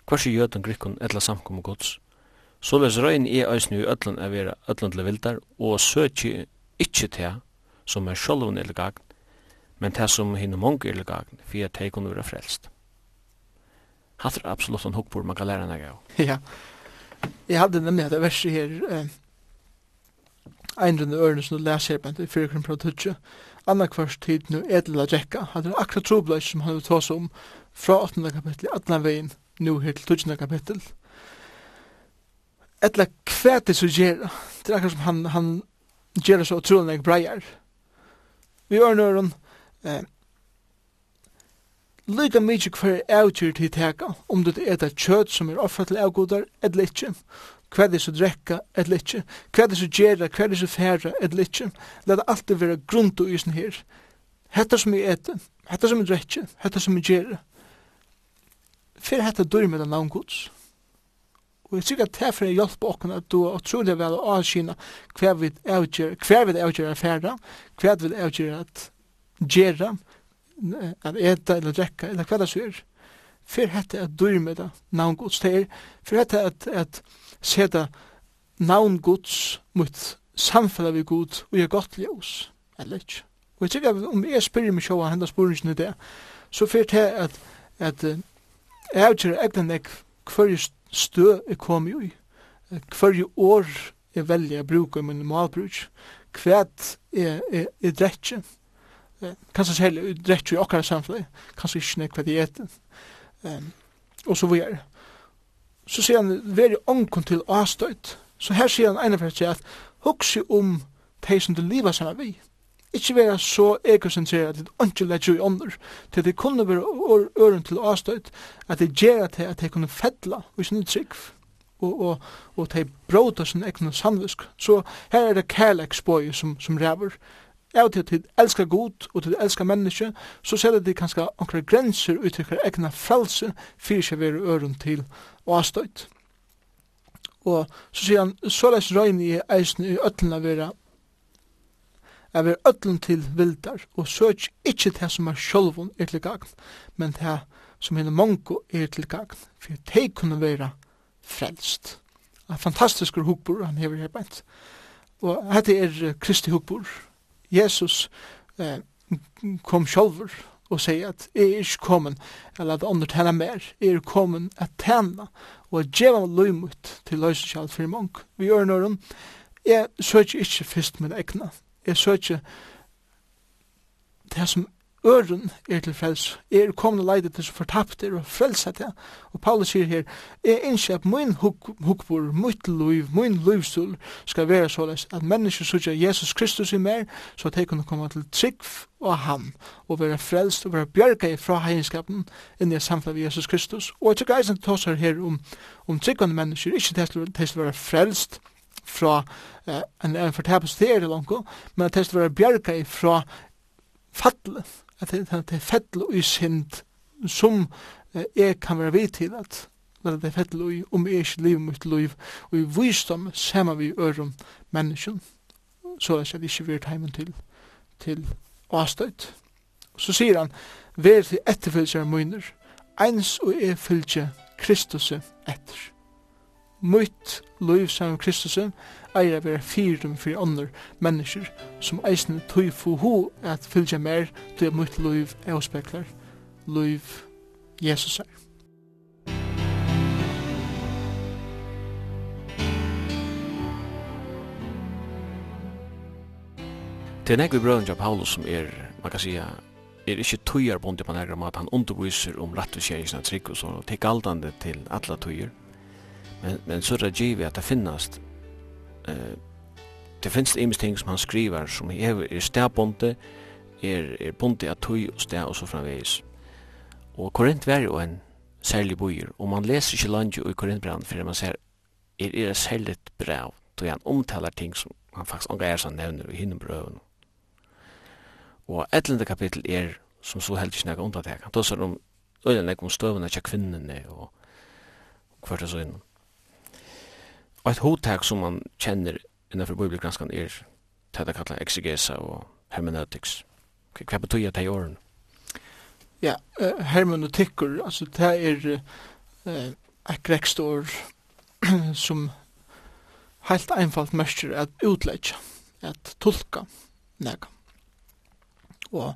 hver si jøden, grikkon, etla samkommer gods, Så les røyn i æsni i öllun er vera öllun til vildar, og søkje ikkje te som er sjolvun eller gagn, men te som hinne mong eller gagn, fyrir at de kunne være frelst. Hatt er absolutt en hukkbord man kan læra enn av. Ja, jeg hadde nemlig et vers her, eh, einrunde ørene som du leser her, bent, i fyrkron fra Tudje, anna kvars tid nu edela drekka, hadde akkurat trobleis som han hadde tås om, fra 8. kapittel i 18. veien, nu her til 12. kapittel, etla kvæti så gjer, det er akkur som han, han gjer så utrolig breier. Vi gjør nøyren, eh, Lika mykje hver avtyr til teka, om det er et kjøtt som er offret til avgodar, eller ikkje. Hva er det som drekka, eller ikkje. Hva er det som gjerra, hva er det som færa, eller ikkje. La det alltid være grunnt og isen her. Hetta som er ete, hetta som er drekka, hetta som er gjerra. Fyr hetta dyr med den navngods. Og jeg sikker at det er for å hjelpe åkken at du er utrolig vel å avskina hver vi avgjør, hver vi avgjør affæra, hver vi avgjør at gjera, at eta eller drekka, eller hva det er. For hette at dyrme det navngods det er, for hette at, at seta navngods mot samfunnet vi god og gjør godt ljøs, eller ikke. Og jeg sikker at om jeg spyrir meg sjåa hendas spurningen i det, så for det at, at, at avgjør egnan ek hver just stø er kom jo i, hverje år jeg velger å bruke i min malbruk, hver er, er, er dretje. kanskje særlig dretje i akkurat samfunnet, kanskje ikke nek hva de etter, um, og så videre. Så sier han, vær i ångkon til avstøyt, så her sier han ene for at, hukse om de som du lever sammen vi, Ikke være så egocentreret at det ikke lett i ånder, til det kunne være øren til avstøyt, at det gjør at det, kunne fedla i sin trygg, og, og, og det bråta sin egen sandvisk. Så her er det kærleksbøy som, som ræver. Av til at de elskar god, og til det elskar menneske, så ser det kanskje omkring grenser uttrykker egna frelse, fyrir seg være øren til avstøyt. Og så sier han, så såleis røyne i eisen i ötlina vera er vi öllum til vildar, og søk ikkje det som er sjolvun er til gagn, men det som henne mongo er til gagn, for det kunne være frelst. En fantastisk hukbor han hever her beint. Og dette er Kristi hukbor. Jesus eh, kom sjolvur og sier at jeg er ikke kommet eller at andre tjener mer, jeg er kommet at tjene og at djeva løymut til løysenskjall for mong. Vi gjør nøyren, jeg søker ikke først med egna, Jeg søker det som øren er til frels. Jeg er kommende leide til som fortapt er og frelset det. Og Paulus sier her, jeg innskjer at min hukbor, mitt liv, min livstul skal være såleis at mennesker søker Jesus Kristus i mer, så at jeg kunne komme til trygg og han, og være frelst og være bjerga fra hegenskapen inn i samfunnet ved Jesus Kristus. Og jeg tykker eisen tåsar her om, om tryggvande mennesker, ikke til å være frelst, fra eh, en, en fortapelse til er det langt, men at det skal være bjerga fra fattelen, at det, det er fettel og synd som eh, jeg kan være vidt til at det er fettel og om jeg ikke liv mot liv, og i visdom sammen vi ørum mennesken så er det ikke vært heimen til, til avstøyt. Så sier han, vær til etterfølgelser av munner, eins og er fylgje Kristus etter mitt liv som Kristusen eier å være fyrum for andre mennesker som eisen tog for ho at fylgja mer til at møyt liv er spekler liv Jesus er. Det er nekvi brødren av Paulus som er, man kan sija, er ikkje tøyar bondi på negra mat, han underviser om rett og skjeisna trygg og sånn, og tek aldande til alla tøyar, men, men så det givet at det finnes eh, det finnes imes ting som han skriver som er, er stedbonte er, er bonte at tøy og sted og så framveis og Korint var jo en særlig bojer og man leser ikke landet i Korintbrand for man ser er, er særlig brev då han omtaler ting som han faktisk angar seg nevner i hinne brøven og 11. kapittel er som så heldig ikke nekka undatek han seg om øyne nekka om støvene til kvinnene og hvert er så innom Og et hotak som man kjenner innenfor bibelgranskan er det det kallar exegesa og hermeneutics. Hva betyr det i åren? Ja, uh, hermeneutikker, altså det er uh, et grekstår som helt einfalt mestrer at utleggja, at tolka nega. Og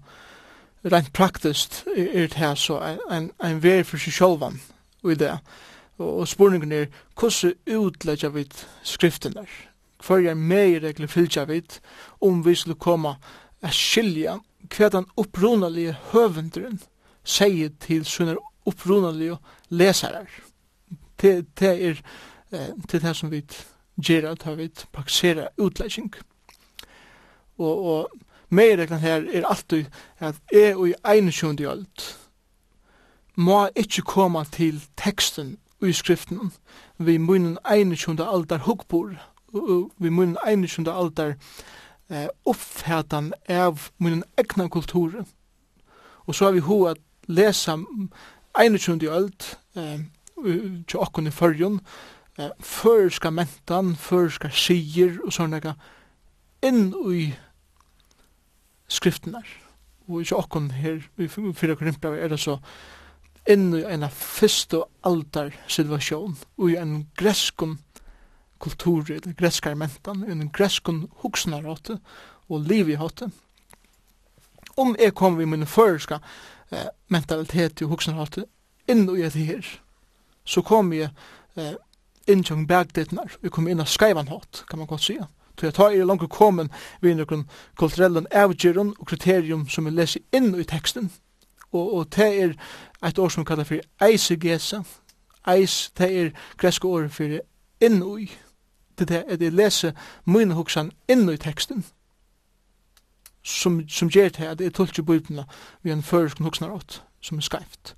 rent praktiskt er det her så en, en, en vei for seg sjolvan i det. Uh, Og, spurningen er, hvordan utlegger vi skriften der? Hva er mer regler fylgja vi om vi skulle komme a skilja hva den opprunalige høvendren sier til sånne opprunalige lesere. Det, det er eh, til det som vi gjør at vi pakserer utlegging. Og, og mer regler her er alltid at jeg og i 21. ølt må ikke komme til teksten i skriften, vi munnen 21. aldar hukbor vi munnen 21. aldar eh, uppfætan av munnen egna kultur Og så har vi ho at lesa 21. öld, eh, til okkon i fyrjun, eh, førska mentan, førska sier og sånne inn i skriften der. Og ikke okkon her, i fyrra krimpra er det så inn i en fyrstu aldar situasjon og i en greskun kultur, den greskar mentan, en greskun huksnaråte og livihåte. Om jeg kom vi min føreska eh, mentalitet og huksnaråte inn i et her, så kom jeg eh, inn til bergdettnar, vi kom inn av skaivanhåt, kan man godt sige. Så jeg tar i langt komen vi noen kulturellen avgjøren og kriterium som vi leser inn i teksten, og, og det er et år som kallar for eisegesa. Eis, det er greske år for innui. Det er at jeg leser mine hoksan innui teksten, som, som gjør det at jeg tolker bøybna vi en førsk hoksan åt, som er skreift.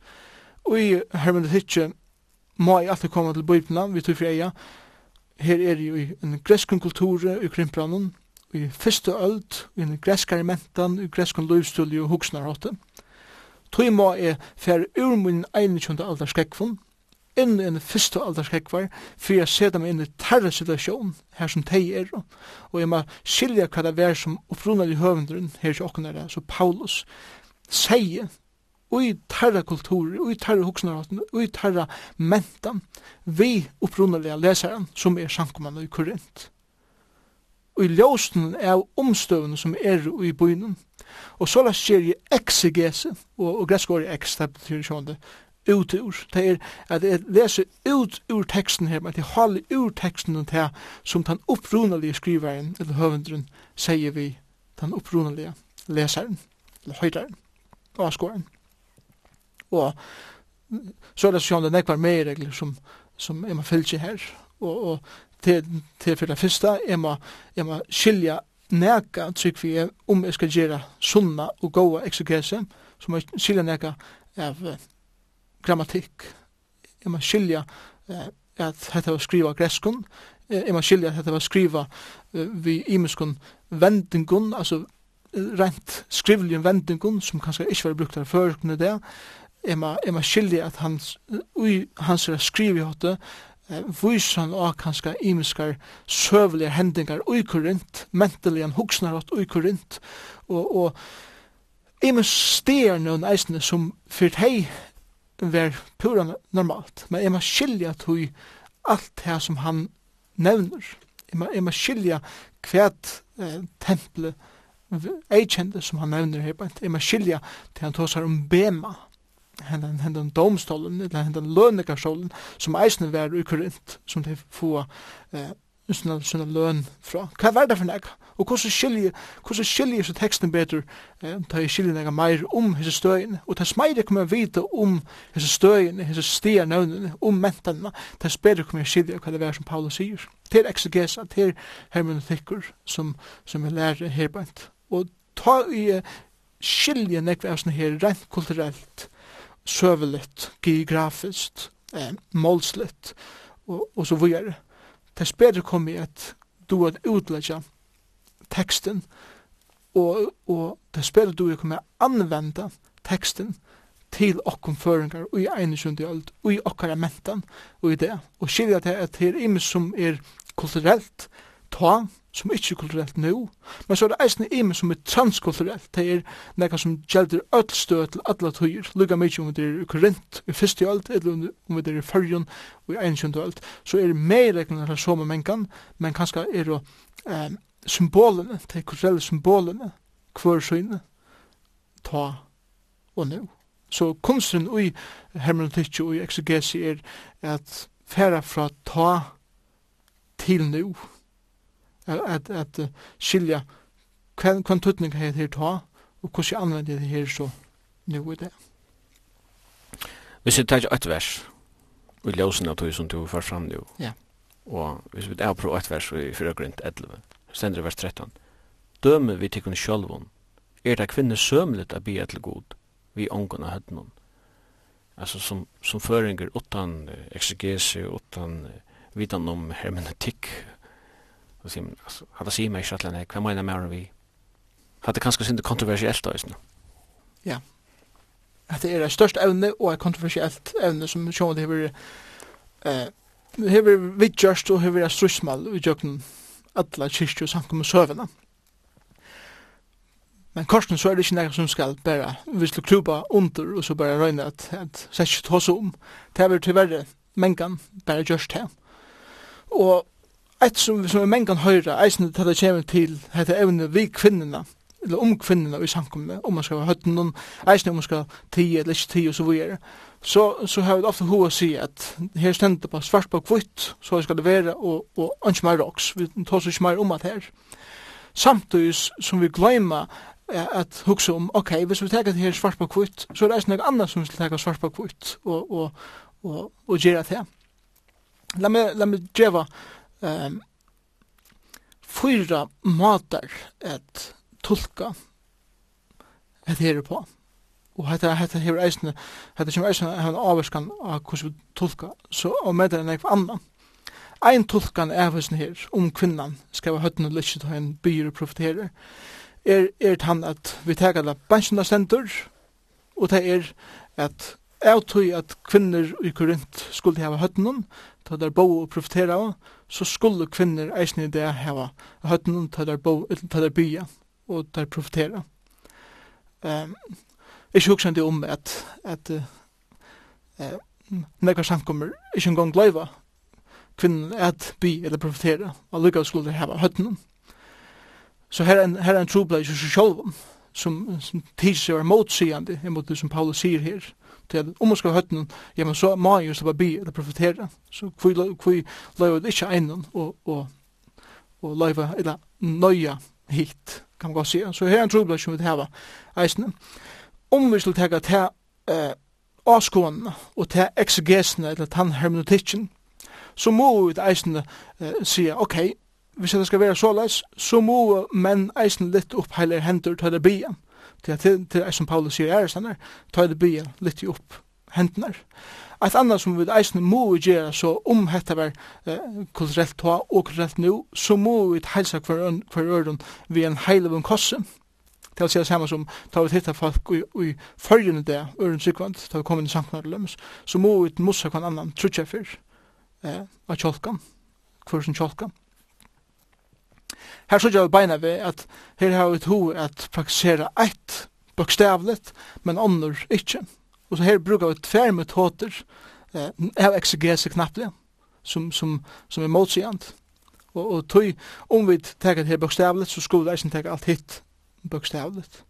Og i hermenetikke må jeg alltid komme til bøybna vi tog for eia, her er jo en greskun kultur i krimpranen, i fyrste öld, i en greskare mentan, i greskun løvstulje og hoksnar. Tui må jeg fer ur min 21. aldar skrekkfun, inn i en fyrste aldar skrekkvar, fyrir jeg seta meg inn i tarra situasjon, her som tei er, og jeg må skilja hva det er som opprunar i høvendren, her som okken er så Paulus, sier, ui tarra kulturer, ui tarra huksnarhaten, ui tarra mentan, vi opprunnelige lesaren, som er sankumann i Korint. Og i ljósen er omstøvene som er i bøynen, Og så lest skjer i exegese, og, og gresk året ex, det betyr sånn ut ur. Det er at jeg leser ut ur teksten her, men at jeg holder ur teksten og det som den opprunalige skriveren, eller høvendren, sier vi den opprunalige leseren, eller høyderen, og skåren. Og så er det sånn at det nekvar mer regler som, som jeg må fylse her, og, og til, til for det første, jeg må, jeg må skilja neka trygg vi om jeg skal gjøre sunna og gåa exegese, så må jeg skilja neka av grammatikk. Jeg må skilja at dette var skriva greskun, jeg må skilja at dette var skriva eh, vi imenskun vendingun, altså rent skrivlig vendingun, som kanskje ikke var brukt av førkene det, jeg må, skilja at hans, ui, hans skrivi hotte, vysan og kanska imiskar søvelige hendingar ui korint, mentelian hugsnarått ui korint, og, og imis stegar nøn eisne som fyrt hei ver pura normalt, men ema skilja skilja tui alt det som han nevner. ema ema skilja kvert eh, tempelet eikjende som han nevner her, jeg skilja til han tåsar om bema, hendan hendan domstolen eller hendan lønnekarsstolen som eisne var i Korint som de få eh, sånne, sånne løn fra. Hva var det for nek? Og hvordan skiljer, hvordan skiljer så teksten bedre eh, da jeg skiljer nek meir om hese støyene og tess meir kommer jeg vite om hese støyene, hese stier nøvnene, om mentanene, tess bedre kommer jeg skiljer hva det var som Paulus sier. Til exegesa, til hermeneutikker som, som jeg lærer herbent. Og ta i skilje nek vi er sånn her rent kulturelt søveligt, geografiskt, eh, målsligt og, og så videre. Det er bedre kom i at du har utlegge teksten og, og det er bedre du har kommet anvenda teksten til okkom føringar og i einisundi öld og i okkara mentan og i det og skilja til at det er imes som er kulturelt ta som er kulturelt nå, men så er det eisne ime som er transkulturelt, det er nekka som gjelder öll stø til alla tøyer, lukka mykje om det er korint i fyrste alt, eller om det er i fyrjon og i einskjønt alt, så er det meir rekna til som mengan, men kanska er det eh, symbolene, de kulturelle symbolene, hver syne, ta og nå. Så kunsten i hermeneutikk og i exegesi er at færa fra ta til nå, at, at, at skilja hva en tøtning er her ta, og hvordan jeg anvender det her så nu i det. Hvis vi tar et vers, vi ljósen av tog som du får fram nu, ja. og hvis vi tar på et vers i 4 11, stender vers 13, døme vi tikkun sjálvun, er det kvinne sømlet a bia til god, vi ångon av høttenon. Altså som, som føringer utan exegese, utan vitan om hermeneutikk, Så sier, man, altså, hadde sier meg ikke atlein, hva mener mer enn vi? Hadde kanskje sinde kontroversielt da, isne? Ja. At det er det største evne og et kontroversielt evne som sjående hever eh, hever vidgjørst og hever strusmal i jøkken alla kyrkje og samkom og søvende. Men korsen så er det ikke nega som skal bare hvis du kluba under og så bare røyne at, at sett ikke tås om. Det er vel til verre mengan bare gjørst her. Og et som, som er mengan høyre, eisen til det kommer til dette evne vi kvinnerne, eller om kvinnerne i samkomne, om man skal ha høyden noen, eisen om man skal tie eller ikke tie og så videre, så, så har vi ofte hva å si at her stender på svart på kvitt, så skal det være, og, og ikke mer roks, vi tar oss ikke mer om at her. Samtidig som vi glemmer at huxa om, ok, hvis vi tar det her svart på kvitt, så er det eisen noe annet som vi skal ta svart på kvitt, og, og, og, og, og gjøre det her. La meg, la meg um, fyra matar at tolka et her på. Og hetta hetta hevur eisini hetta kemur eisini hann avskan av hvussu tolka. so og meðan ein eitthvað annan. Ein tolkan er vesn her um kvinnan við høttna lykkje til ein byr profeterer. Er er hann at vi taka la bensina sentur. og ta er at Jeg tøy at kvinner i Korint skulle hava høttnum, ta der bo og profetera så skulle kvinner eisen i det hava høyden til der bo, til der bya og der profetera. Um, ikke huksende om at, at uh, nekva samkommer ikke engang gløyva kvinnen at by eller profetera og lukka skulle hava høyden. Så her er en, her er en trobla i seg sjolv som, som tidser er motsigande imot det som Paulus sier her til om man skal høtten, ja, men så må jeg jo slippe bi eller profitera. Så hvor løyver det ikke egnen og, og, og løyver eller nøya hit, kan man godt si. Så her er en trobla som vi hava eisne. Om vi skulle tega til eh, avskående og til exegesene eller til hermenutikken, så må vi eisne eh, si, ok, hvis det skal være såleis, så må menn eisen litt opp heiler hendur til det bia til til til som Paulus sier er sanar ta det bya litt opp hendnar Eit annet som vi eisen må gjøre, så om dette var eh, kulturelt ta og kulturelt nå, så må vi heilsa hver, hver øren vi en heilevun kosse. Det er det samme som ta vi titta folk i, i følgende det, øren sykvand, ta vi kom inn i samknar lømmes, så må vi mossa hver annan trutja fyr eh, av kjolkan, hver sin kjolkan. Her så gjør beina vi at her har vi to at praktisera eitt bokstavlet, men ånder ikkje. Og så her brukar vi tver metoder eh, av exegese knapplega, som, som, som er motsigant. Og, og tog, om vi teker det her bokstavlet, så skulle vi eisen teka alt hitt bokstavligt.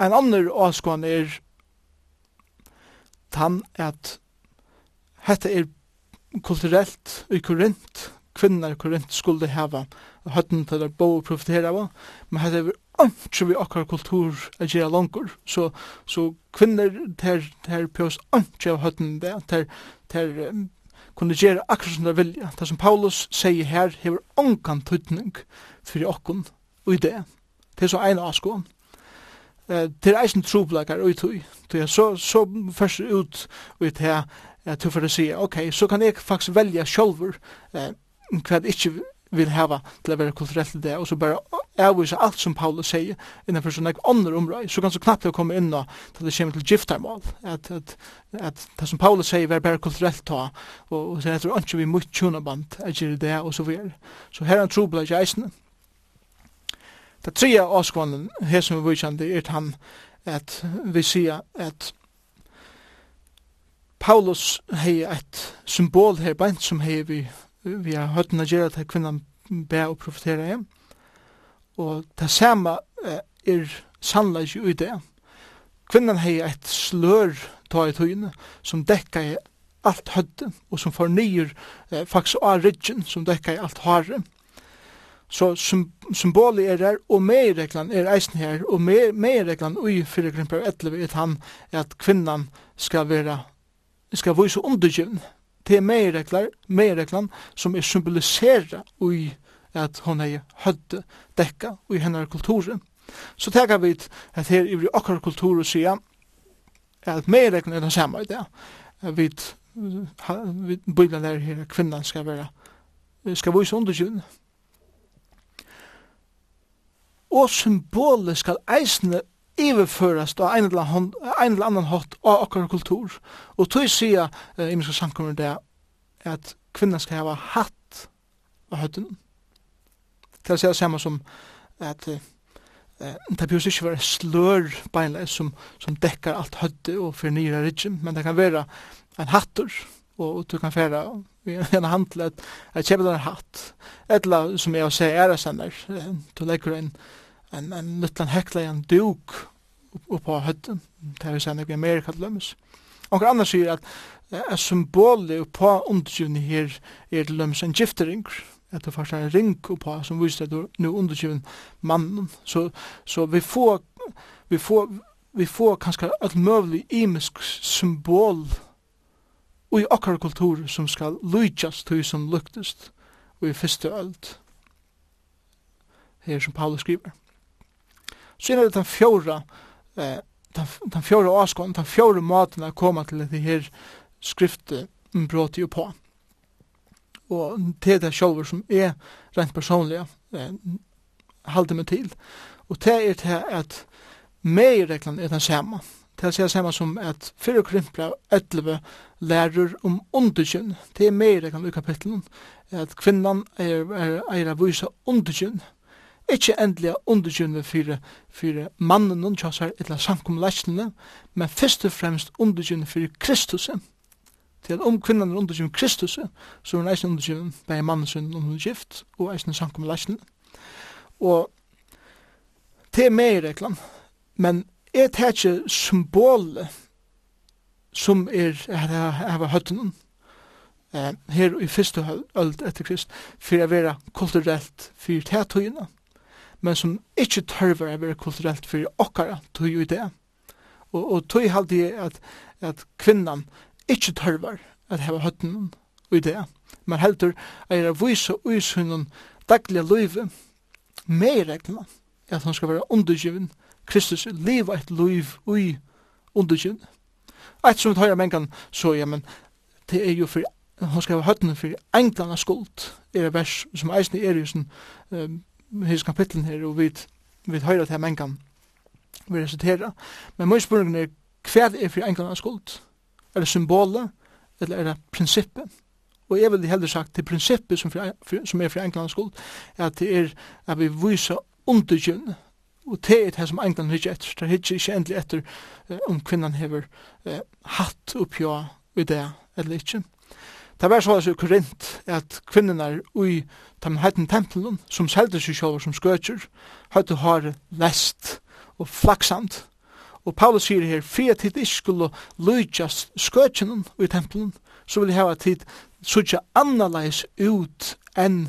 En annen avskån er tann at hette er kulturelt i Korint, kvinnar i Korint skulle hava høtten til å bo og profitera av, men hette vi ikke vi akkar kultur a gjera langur, så, så kvinner ter, ter pjøs ikke av høtten det, ter, ter um, kunne gjera akkurat som der vilja. Det som Paulus sier her, hever ongan tøytning fyrir okkun i det. Det er så ein avskån. Eh, det er eisen trobleikar ui tøy. Det er så, så først ut ui det at du får si, ok, så kan jeg faktisk velja sjolver eh, hva ikkje vil hava til å være kulturelt i det, og så bare avvisa alt som Paulus sier innenfor sånn ek ånder områd, så kan så knappt å komme inn og til det kommer til giftarmål, at, at, at det som Paulus sier var bare kulturelt ta, og, og så heter det ikke vi mye tjonaband, er ikke det, og så videre. Så her er en trobla i eisene. Det tredje avskånden, her som vi vikjande, er han at vi sier at Paulus hei et symbol her, bænt som hei vi vi har høyt å gjøre til kvinnan be og profetere igjen. Og det samme er sannleis i det. Kvinnan hei et slør ta i tøyne som dekka i alt hødde og som fornyer eh, faktisk av ryggen som dekka i alt harre. Så symbolet er der, og meireglan er eisen her, og meireglan ui fyrir fyrre 11 er at han, at kvinnan skal vera, skal vise undergivn, det er meireklar, meireklan som er symbolisera ui at hon hei hødde dekka ui hennar kulturen. Så tega vi at her i okkar kultur sia at meireklan er den samme i det. Vi bøyla der her kvinnan skal være skal vise undergjun. Og symbolet skal eisne iverføres av en eller, hånd, en eller annan hatt av akkurat kultur. Og tog sier uh, i minska samkommer det at kvinnan skal hava hatt av høtten. Det er det samme som at uh, det behøves ikke være slør beinleis som, som dekker alt høtte og fornyer ryggen, men det kan være en hattur, og, du kan færa i en handel at jeg kjøper den hatt. Et eller som jeg har sett er det sender, du legger en hatt en, en lutlan hekla en duk upp på høtten, det vi sannig i Amerika til lømmes. Og annars sier at et symbol på undergivning her er til lømmes en giftering, at det først er en ring på som viser at du nu undergivning mannen, så, så vi får vi får vi får kanskje et møvlig imisk symbol og i akkar kultur som skal lujtjast tog som luktest og i fyrste öld her som Paulus skriver. Så er det den fjorda, eh, den, den fjorda avskånden, den fjorda maten å komme til det her skriftet brått jo på. Og det er det sjølver som er rent personlige, eh, halde meg til. Og det er det at meireglan er den samme. Det er det samme som at fyrir krympra 11 lærer om underkjønn. Det er meireglan i kapitlen. At kvinnan er, er, er, er, vise underkjønn ikke endelig underkjønne fyrir, fyrir mannen og tjassar etla sankumleisnene, men først og fremst underkjønne fyrir Kristusen. Til at om kvinnan er underkjønne Kristusen, så er hun eisen underkjønne bei mannen sin om hun er gift, og eisen sankumleisnene. Og det er med i men er det ikke symbolet som er her av høttenen, her i første øld etter Krist, for å være kulturelt for tætøyene, men som ikkje tørver å være kulturelt for okkara tøy jo i det. Og, og tøy halde jeg at, at kvinnan ikkje tørver at heva høtten i det. Men heldur er å vise uisunnen daglige løyve med regna at han skal være undergiven Kristus leva et løyv ui undergiven. Eit som vi tar mengan så, ja, men det er jo for hon skal ha høttene for englana skuld er et vers som eisne er i sånn um, hese kapitlen her, og vi vi høyra til mengan vi resitera. Men mye spørningen er hva er for englene skuld? Er det symbolet, eller er det prinsippet? Og jeg vil heller sagt det prinsippet som, for, som er for englene skuld, er at det er at vi viser undergjønne, og det er det som englene hittir etter, det hittir ikke endelig etter om kvinnan hever hatt oppjå i det, eller ikke. Det var så i Korint at kvinnerna ui de heiten tempelen som selte seg sjåver som skøtjer høyte har lest og flaksamt og Paulus sier her fri tid ikke skulle lytja skøtjen i tempelen så vil jeg hava tid sutja annerleis ut enn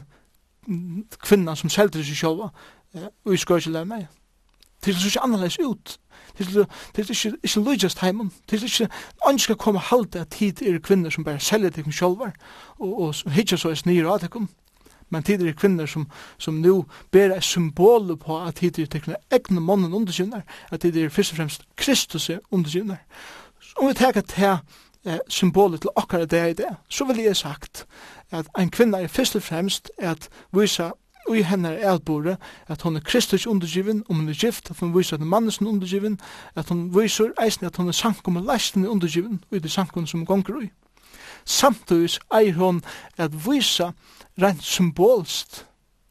kvinnan som selte seg sjåver ui skøtjelevne til sutja annerleis ut Det er ikke, ikke lujast heimen. Det er ikke, andre skal komme halde at tid er kvinner som bare selger til dem sjolvar, og, og hitja så er snir av dem. Men tid er kvinner som, som nu ber et symbol på at tid er tekne egne mannen undersynar, at tid er først og fremst Kristus er undersynar. Om vi teka til eh, symbolet til okkar det er i det, så vil jeg sagt at en kvinna er først og fremst at visa i hennar elbore, at hon er Kristus undergiven, om hun er gift, at hon viser at mannesen undergiven, at hon viser eisen at hon er sankum og leisten undergiven, og i det sankum som gonger ui. Samtidig eier hon at visa rent symbolst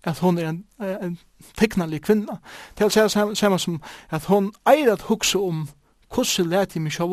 at hon er en, en teknalig kvinna. Til å si det samme som at hon eier at hukse om hvordan leti jeg sjå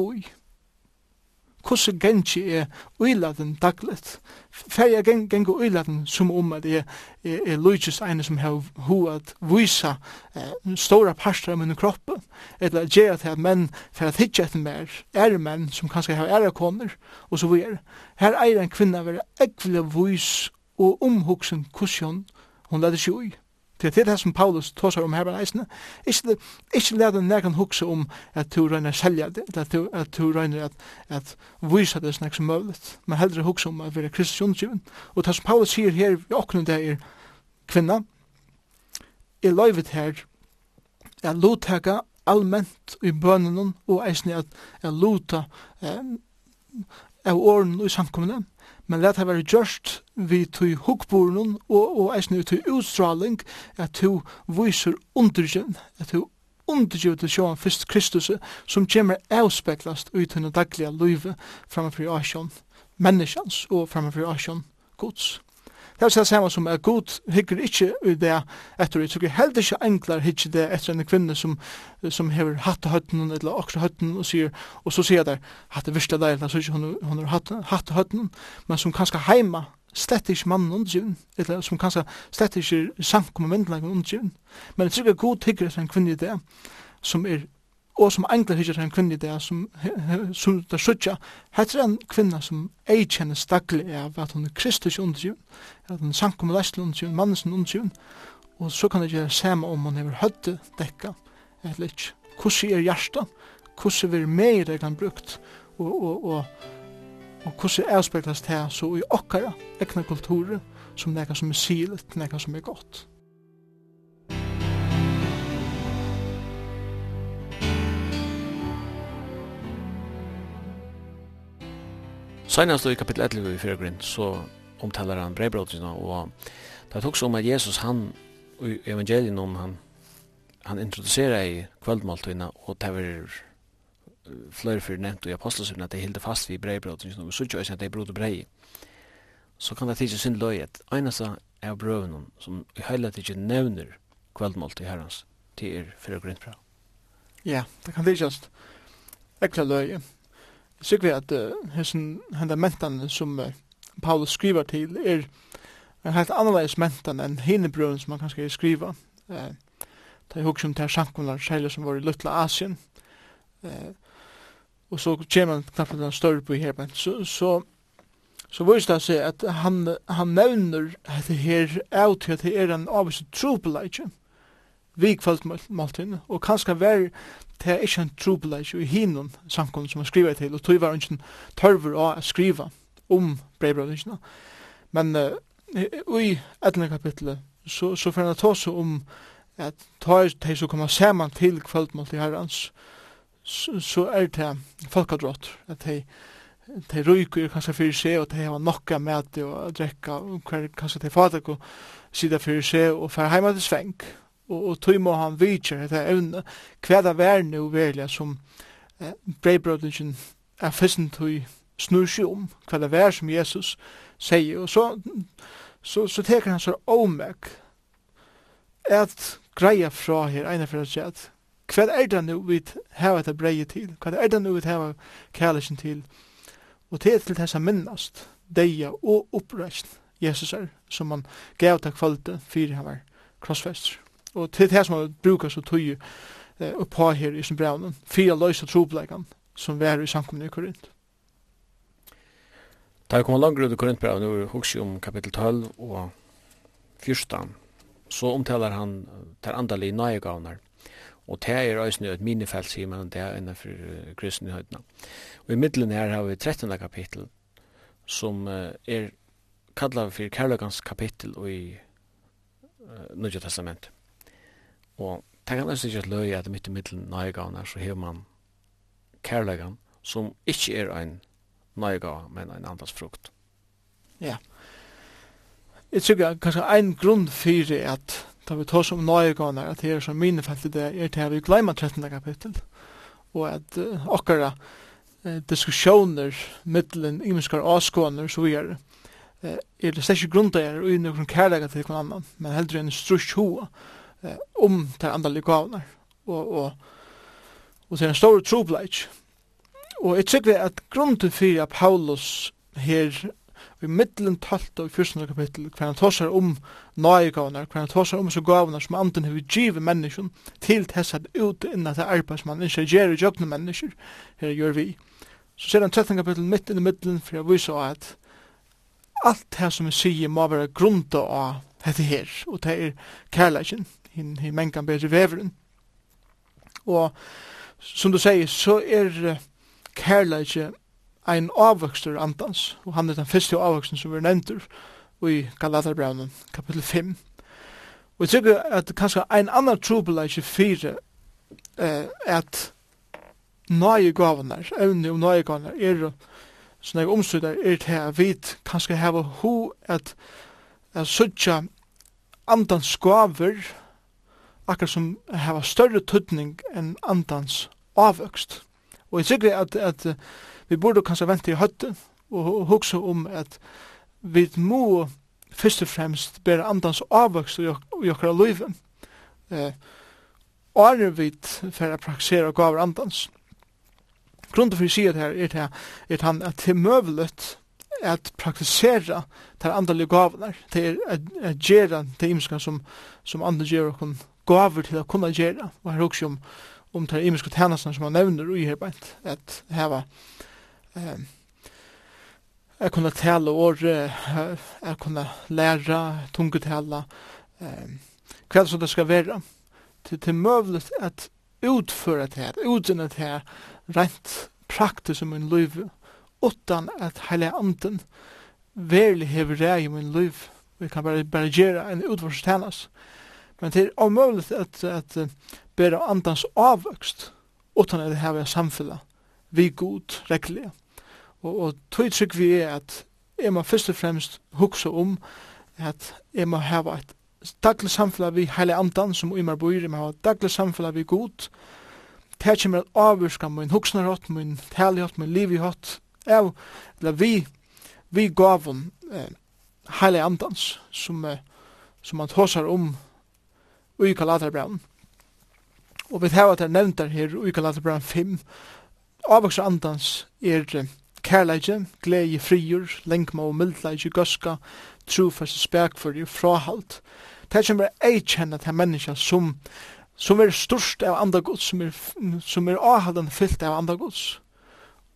hvordan gengi er uiladen dagligt. Fer jeg gen, gengi uiladen som om at jeg er, er lujtjes ene som har hu at visa eh, stora parstra av min kropp, eller gjerra til at menn fer at hitja etter mer, er menn som kanskje har ære koner, og så videre. Her eier en kvinna være ekvile vys og omhugsen kusjon, hon leder seg ui. Det er det som Paulus tåsar om her eisene. Ikke, ikke lær den nærkan hukse om at du røyner selja det, at du, at du røyner at, at vysa det snakk som møvlet, men heldre hukse om at vi er Kristus undergiven. Og det som Paulus sier her, i åkken det er kvinna, er loivet her, er lottaka allment i bønnen og eisne at er lota eh, av åren og i samkommende, men let det være gjørst vi tog hukkbornen og, og eisne vi tog utstraling at du viser undergjøn, at du undergjøn til sjåan fyrst Kristus som kommer avspeklast ut henne daglige løyve framfor asjon menneskjans og framfor asjon gods. Det er det samme som er god hikker ikke i det etter det. Så jeg heldig ikke enklere hikker det etter en kvinne som, som hever hatt høtten eller også høtten og sier, og så sier der hatt det virkelig deilig, så ikke hun, hun har hatt, hatt høtten, men som kanskje heima slett ikke mannen undergiven, eller som kanskje slett ikke sank om myndelagen undergiven. Men det er sikkert god hikker etter en kvinne i det, som er og som engler hittir en kvinne i det, som sulta sutja, heter en kvinna som ei kjenner stakle av at hun er kristus undersjøen, at hun er sankum og lesl undersjøen, mannesen undersjøen, og så kan det gjøre samme om hun hever høtte dekka, eller ikke. Hvordan er hjärsta, hvordan er meir er han brukt, og, og, og, og hvordan er avspeklast her, så i okkara ekna kulturer, som nekka som er silet, nekka som er godt. Senast i kapittel 11 i Fyregrinn så omtalar han brevbrotterna og det er også om at Jesus han i evangelien om han han introducerar i kvällmåltiderna og det var flere fyrir nevnt i apostelsyn at det hilde fast vid og vi så tjö at det brot og brei så kan det tidsa synd löjet enasa är brövnen som i hela nevner nämner i herrans til er Fyregrinn Ja, det kan tidsa Ekla løy så vi at hessen henda mentan som Paulus skriver til er en helt annerledes mentan enn henne brøven som man kanskje skriva. Eh, det er hukk som til sankunnar seiler som var i Lutla Asien. Eh, og så kommer man knappt en større på her, men så, så så viser det seg at han, han nevner at det her er til at det er en avvist trobeleidje vi kvöldmåltiden, og kanskje vær det er ikke en trobeleis i hinun samkommet som han skriver til, og tog var ikke tørver å skriva om brevbrødningene. Men uh, i etnene kapitlet så, så får han ta seg om at tar de som kommer sammen til kvöldmål til herrens, så, så er det folkadrott, at de de ryker er kanskje fyrir seg, og de har nokka med det og drekka, og hver kanskje de fader og sida fyrir seg og fer heima til sveng, og, og tog må han vidtjer dette evne, hva det var nu verlig som eh, breibrødningen er fissen tog snur seg om, hva det er som Jesus sier, og så, så, så teker han så omegg at greia fra her, ene for at hva er det nu vi hava det breie til, hva er det nu vi hava kærlesen til, og til til tessa minnast, deia og oppreist Jesus er, som han gav til kvalitet fyrir han var krossfester og til det som man brukar så tøy eh, oppa her i sin brevnen, fire løysa troblegan som vær i samkomne i Korint. Da vi kommer langt ut i Korintbrevet, nå er vi om kapittel 12 og 14, så omtaler han ter andalige nøyegavner, og det er også et minifelt, sier man, det er innenfor kristne høydene. Og i middelen her har vi 13. kapittel, som er kallet for kærløkans kapittel i Nødja Testamentet. Og det kan nesten ikke løye at mitt i middelen nøyegavene så har man kærleggen som ikke er en nøyegave, men en andres frukt. Ja. Jeg tror jeg kanskje en grunn for at da vi tar som nøyegavene at det er som mine felt i det er til at vi glemmer 13. kapittel og at uh, okkara uh, diskusjoner middelen imenskar avskåner så vi er uh, er det slett grunn til er og i noen kærleggen til noen annan men heldre enn strusk hoa eh, om de andre gavene. Og, og, og det er en stor trobleik. Og jeg tykker at grunnen til fyrir at Paulus her i middelen 12 og 14 kapittel, hver han tåsar om nøyegavnar, hver han tåsar om så gavnar som anden hever givet menneskjen til tess at ut innan det arbeid som han ikke i jøgne mennesker, her gjør vi. Så ser han 13 kapittel midt inn i middelen for jeg viser at alt det som vi sier må være grunnt av dette her, og det er kærleikken, hin hin menkan bedre veveren. Og som du sier, så er kærleikje ein avvokstur andans, og han er den fyrste avvoksten som vi nevntur i Galaterbraunen, kapittel 5. Og jeg tykker at kanskje ein annan trobeleikje fire eh, at nøye gavene, evne og nøye gavene, er sånne jeg omstøyder, er til at vi kanskje hava ho at, at suttja andans gaver, akkur som hava større tøtning enn andans avvøkst. Og jeg sikker at, at, vi burde kanskje vente i høtten og hugsa om at vi må først og fremst bære andans avvøkst i okkara liv. Eh, Arne vit for å praksere gaver andans. Grunnen for å si det her er det, er han at det er møvelet at praktisera de andalige gavene, det er at gjøre det imenska som, som andre gjør okkon gaver til å kunne gjøre, og her også om, om det imiske tjenestene som han nevner i her beint, at heva eh, jeg kunne tale året, jeg kunne lære, tunge tale, eh, hva som det skal være, til, til møvlet at utføre det her, utgjenne det her, rent praktisk i min liv, utan at hele anden verlig hever det i min liv, vi kan bare, bare gjøre en utforskjennes, Men det er omöjligt at, at bära andans avvøkst utan at det här är vi god regler. Og, og tog trygg vi er at jeg må først og fremst hukse om at jeg må hava et daglig samfella vi heile andan som umar bor, jeg må hava daglig samfella vi god. Det kommer at avvurska min huksnarhått, min talihått, min livihått, av, eller vi, vi gav om eh, heile andans som, eh, som man tåsar om i Kalaterbraun. Og vi tar at jeg nevnt der her i Kalaterbraun 5, avvokser andans er kærleidje, glede, frigjur, lengma og mildleidje, gøska, trofast, spekfyrje, frahalt. Det er som er eikjennet til menneska som som er størst av andra gods, som er, som er avhaldende fyllt av andra gods.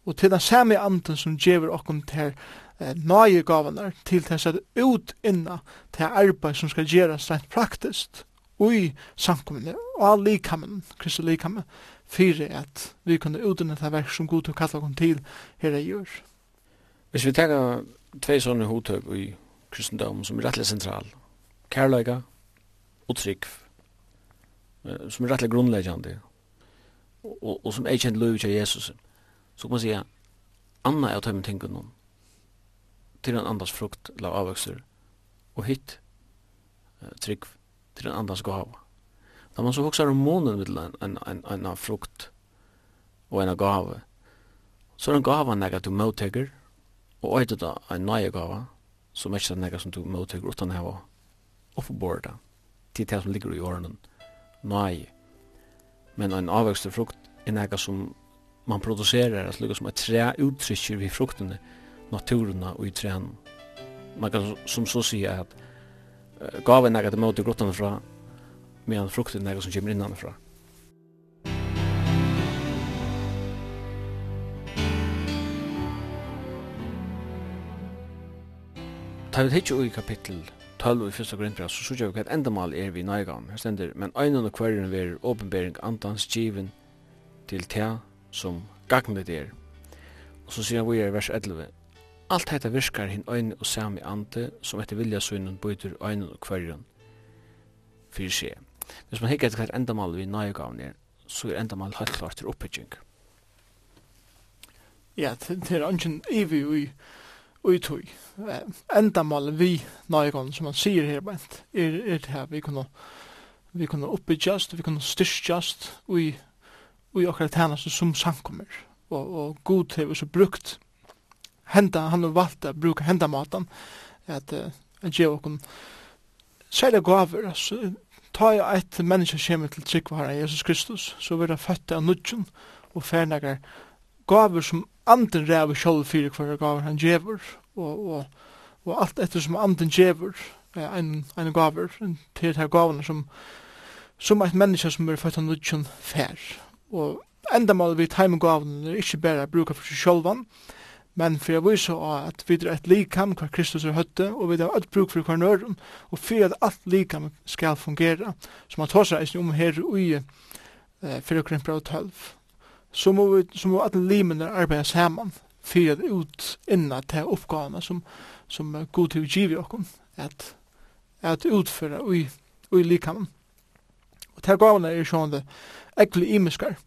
Og til den samme anden som gjever okkom til eh, nøye gavanar, til til seg ut inna til arbeid som skal gjeras rent praktiskt, ui samkommende, og likamen, Kristi likamen, fyrir at vi kunne utdanne det verk som god til å kalla til her i jord. Hvis vi tenker tvei sånne hotøk i kristendom som er rettelig sentral, kærleika og trygg, som er rettelig grunnleggjande, og, og som er kjent løy til Jesus, så kan man si anna er å ta med tenken om, til en andas frukt, la avvøkster, og hitt, trygg, til är en andans gåva. När man så huxar om månen vid en, en, en, en frukt och en gåva så är en gåva näga du motteger och ett av en nya gåva som är näga som du motteger utan att ha uppborda till det som ligger i åren nej men en avväxte frukt är näga som man producerar alltså lukka som ett trä uttrycker vi fruktene naturerna och i trän man kan som så säga att gav en nekka til i grottan fra, medan frukten nekka som kommer innan fra. Ta vi hitje i kapittel 12 i fyrsta grindbrev, så sørger vi hva et endamal er vi nøygan. Her stender, men øynene og kvarren ver åpenbering antans given til te som gagnet er. Og så sier vi i vers 11, Alt hetta virkar hin ein og sami ante som etter vilja sunnun bøtur ein og kvarjan fyrir seg. Hvis man hikker etter hvert endamal vi nøyegavn så er endamal helt klart til oppbygging. Ja, det er ungen evig ui ui tui. Endamal vi nøyegavn som man sier her bent er, er det her vi kunne vi kunne oppbyggjast, vi kunne just ui ui okkar tænast som sankommer og, og god hever så brukt henda, han har valgt å bruke henda maten, at uh, gjør okkur særlig gaver, altså, ta jo eit menneske kommer til tryggvara Jesus Kristus, så vil han føtte av nudgen og fernagar gaver som anden ræver kjold fyrir hver gaver han djever, og, og, og alt etter som anden djever, ein, ein gaver, til her gavene som, som eit menneske som er født av nudgen fer, og enda mal vi time gavene er ikke bare bruka for seg sjølvan, Men for jeg viser også at vi er et likam hva Kristus er høtte, og vi har et bruk for hver nøren, og for at alt likam skal fungere, som han tar seg om her ui eh, for okkur en 12. Så må, vi, så må alle limene arbeide sammen, for at ut inna til oppgavene som, som god til å give okkur, at, at utføre ui, ui likam. Og til gavene er sånn det, ekkelig imeskar.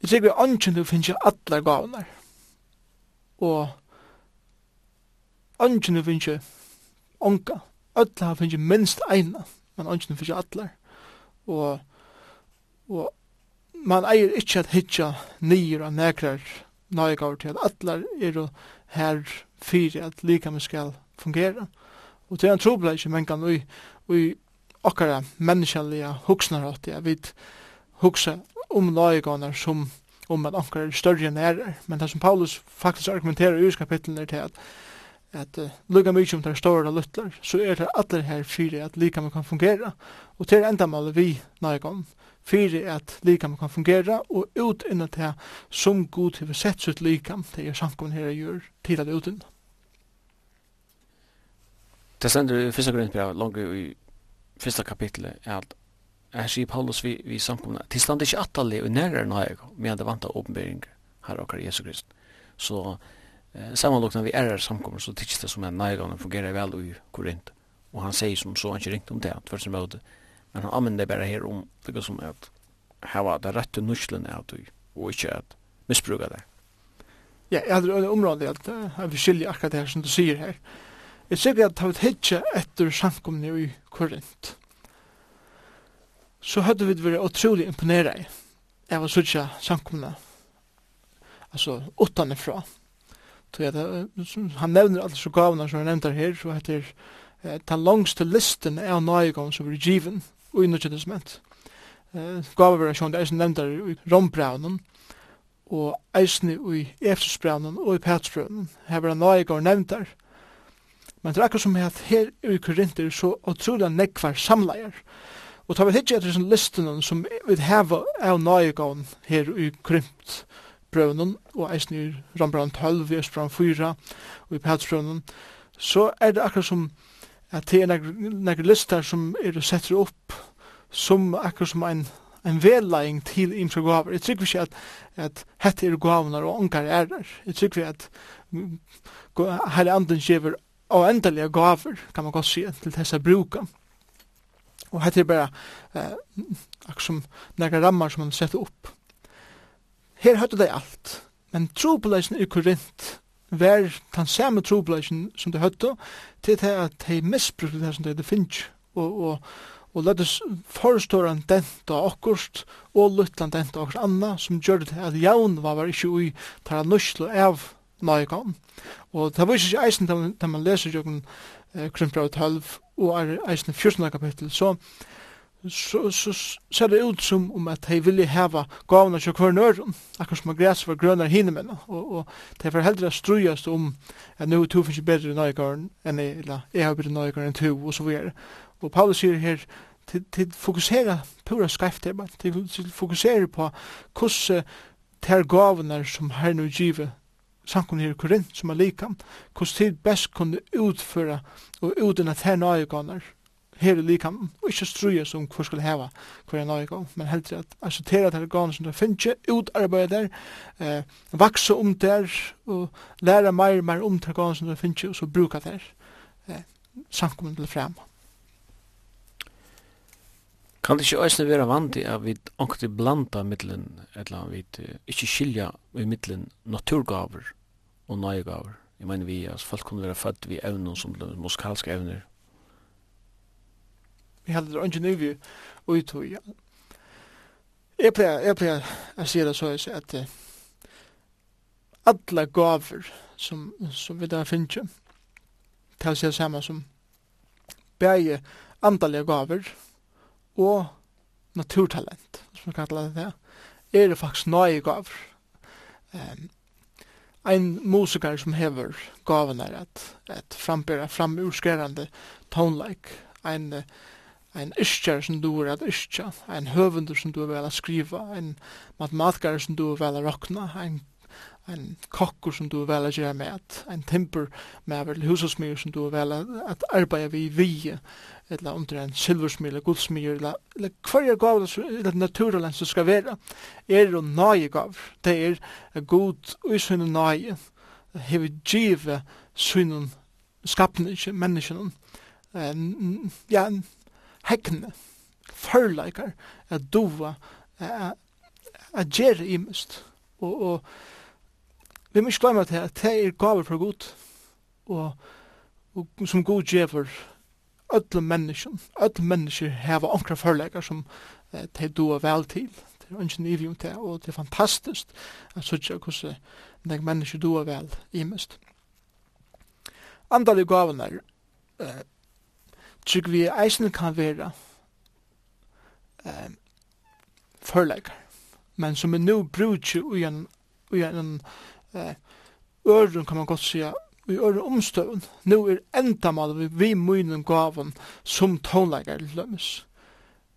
Jeg sikker vi anken du finnes jo alle gavene, og ønsken finnes onka. Ødla har finnes minst eina, men ønsken finnes ikke atler. Og, og man eier ikkje at hitja nyer og nekrar nøygaver til at atler er her fyrir at likamen skal fungera. Og til en trobla ikke mengan ui, ui okkara menneskjalliga huksnar at jeg vid hugsa om nøygaver som om at anker er større enn er, Men det som Paulus faktisk argumenterer i kapitlen er til at at uh, lukka mykje om det er større og luttler, så er det alle her fire at lika man kan fungera. Og til endamålet vi nøygon, fire at lika man kan fungera, og ut innan det som god har sett sitt lika, det er samkommen her gjør til at utin. Det sender i fyrsta grunn på i fyrsta kapitlet er at her sier Paulus vi, vi samkomna, til stand ikke atalli og nærere enn haeg, men det av åpenbering her okkar Jesu Krist. Så eh, sammanlokna vi er her samkomna, så tids det som en haeg han fungerer vel i Korint. Og han sier som så, han ikke ringt om det, tvers som møte, men han anvender bare her om det som er at her var det rette nuslene av du, og ikke at misbruka det. Ja, jeg hadde området at jeg vil skilje akkurat det her som du sier her. Jeg sier at jeg har hittet etter samkomne i Korint så hadde vi vært utrolig imponeret av å sutja samkomne. altså utanifra så jeg, han nevner alle så gavene som han nevner her så heter eh, den langste listen av nøyegående som blir given og innutjettesment eh, gavevariasjon det er som nevner i rombraunen og eisne i Efsusbraunen og i Petsbraunen her var nøyegående nevner men det er akkurat som at her i Korinter så utrolig nekvar samleier Og tar vi hitje etter sin listen som vi heva av nøyegån her i krymt brøvnen, og eisen i Rambrand 12, i Østbran 4, og i Petsbrøvnen, så er det akkurat som at det er nekker lister som er setter opp som akkurat som en en vedlæring til imse gaver. Jeg trykker ikke at, at hette er gavene og ångar er der. Jeg trykker at hele anden gjever og endelige gaver, kan man godt si, til disse brukene. Og hette er bare eh, akkur som nega rammar som han sette opp. Her høyde det alt, men trobeleisen i Korint var den samme trobeleisen som det høyde til det at de misbrukte det som de finnes og, og, og løttes forståren dent av akkurst og luttland dent av akkurst anna som gjør det at jaun var var ikke ui tar nuslo av nøygan. Og det var ikke eisen da man leser jokken eh, Krimpbrau 12 og er eisen 14. kapittel, så så, så ser det ut som om at de ville heva gavna til kvarnøren, akkur som græs var grønner hinemenn, og, og de får heldre strujast om at nu to finnes bedre nøygården enn jeg, eller jeg har bedre nøygården enn to, og så videre. Og Paulus sier her, til, til fokusera pura skreft til, til fokusera på hvordan ter gavnar som her nu givet samkomne her i Korint som er lika, hvordan tid best kunne utføre og utdina ter nøyeganer her i lika, og ikke struja som hvor skulle heva hver nøyegan, men heldur at acceptera ter ganer som det finnes, utarbeida der, eh, vaksa om der, og læra meir meir om ter ganer som det finnes, og så bruka der eh, samkomne til frema. Kan det ikke også være vantig at vi ångte blanda middelen, eller vi ikke skilja i middelen naturgaver og nøyegaver? Jeg mener vi, altså folk kunne være født vi evner som musikalske evner. Vi hadde det ikke nøyvi ut og ja. Jeg pleier, jeg pleier å si det så at uh, alle gaver som, som vi da finner, til å si det samme som bæge andalige gaver, og naturtalent, som vi kallar det det, er det faktisk nøye gaver. Um, ein musiker som hever gaven er at, at frambera framurskerande tonelike, ein, ein iskjar som du er at iskja, ein høvendur som du er vel a skriva, ein matematikar som du er vel a rokna, ein ein kokkur som du er vel at gjøre med, ein timper med vel husosmyr som du er vel at arbeida vi vi, eller om det er en silversmil, eller guldsmil, eller, eller hver er gav eller naturalen som skal være, er jo nøye gav. Det er god og sønne nøye, hever give sønnen skapne ikke menneskene. Ja, hekkene, førleikar, at dova, at gjere imest. Og, og vi må ikke glemme at det er gaver for god, og, og som god gjever, öll menneskjon, öll mennesker heva onkra förlägar som eh, de doa vel til. Det er ingen ivium til, og det er fantastiskt at sutja hvordan nek mennesker doa vel imest. Andalig gavunar eh, trygg vi eisen kan vera eh, förlägar, men som er nu brudje ui en, ui en eh, øren kan man godt sija og i øre omstøven. Nå er enda mal vi vi munnen gaven som tonleikar lømmes.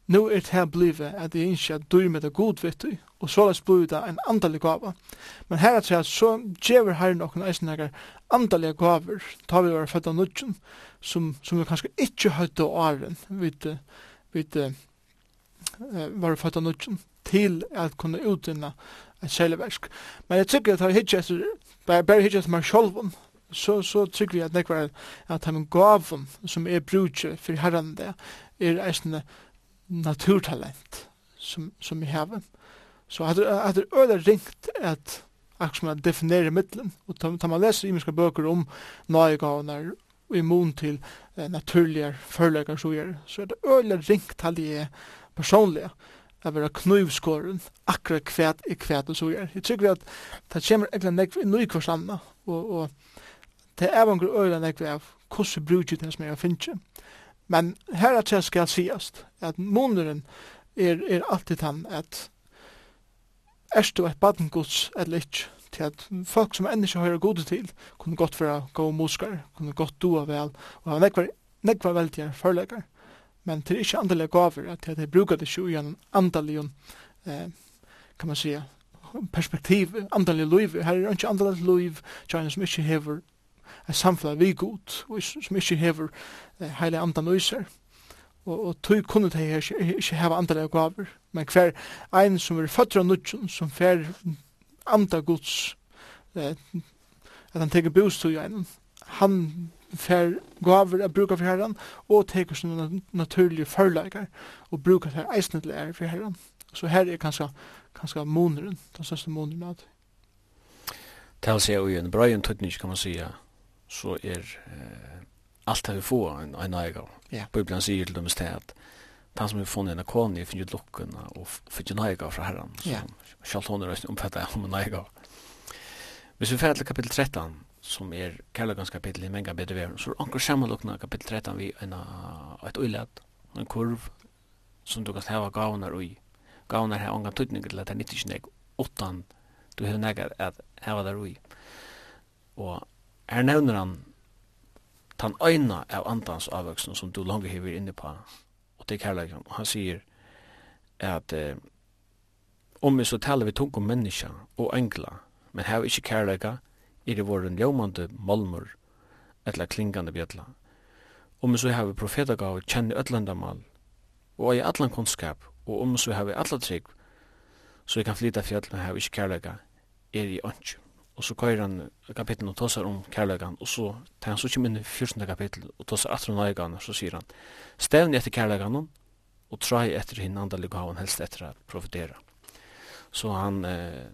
Nå er det her blivet at jeg ikke er dyr med det godvittig, og så lest blir det en andalig gava. Men her er det så gjever her noen eisenleikar andalige gaver, ta vi var født av nudgen, som, som vi kanskje ikke høyde av åren, vid, vid, uh, var født av nudgen, til at kunne utvinna et kjeleversk. Men jeg tykker at jeg hittir etter, bare hittir etter meg sjolven, så, så trykker vi at var at han gavom som er brudje for herren det er eisne naturtalent som, som vi har. Så at, at det er ringt att att som man definerer middelen og tar man leser imenska böcker om nøygavnar i mån till eh, naturliga førlegar så är så är det øyla ringt talje personliga at vera knuvskåren, akkurat kvæt i kvæt og så er. Jeg tykker at det kommer egentlig nekvar i nøy kvarsanna og, og det er vangur øyla nekve av hvordan brukje det som jeg finner. Men her at jeg skal sigast, at måneren er, er alltid han at er du et badengods eller ikke, til at folk som enda ikke hører gode til, kunne godt være gode muskar, kunne godt doa vel, og han nekvar, nekvar veldig forleggar. Men til ikke andalega gaver, at jeg bruker det ikke i en andalig, eh, kan man sige, perspektiv, andalig liv, her er ikke andalig liv, tjene som ikke hever et samfunn vi god, og som ikke hever eh, heile andan nøyser. Og, og tog kunne det her ikke heva andalega gaver, men hver ein som er født av nudgen, som fer anda gods, eh, at han teker bostog i einen, han fer gaver av bruka for herran, og teker sånne naturlige førleikar, og bruka det her eisne til er for herran. Så her er kanskje, kanskje moneren, den største moneren av det. Tals seg jo i en bra tøtning, kan man säga så er eh, alt det vi får en, en nøyga. Ja. Bibelen sier til dem i stedet, han som har funnet en kone finner ut lukken og finner nøyga fra herren. Ja. Kjalt hon er omfattet om en nøyga. Hvis vi fer til kapitel 13, som er kærligans kapitel i menga bedre veren, så er anker sammenlukkene kapitel 13 vi en, et uilad, en kurv, som du kan hava gavnar ui. Gavnar har anga tøytning til at det er 90 åttan du har negat at hava der ui. Og Her nevner han tan øyna av andans avvøksen som du langt hever inne på, og det er kærleikken. Han sier at eh, om vi så taler vi tungt om menneska og engla, men vi ikke kærleika, er det våren ljåmande malmur, eller klingande bjella. Om vi så hever profetaga og kjenner ötlandamal, og i allan kunnskap, og om vi så har vi alla trygg, så vi kan flyta fjall, men vi ikke kærleika, er i åndsjum og så køyrer han kapitlen og tåsar om kærleikan, og så tar han så kjem inn i 14. kapitel og tåsar atter om nøygan, så sier han, stevn etter kærleikan og trai etter hinn andalig og han helst etter å profitera. Så han eh,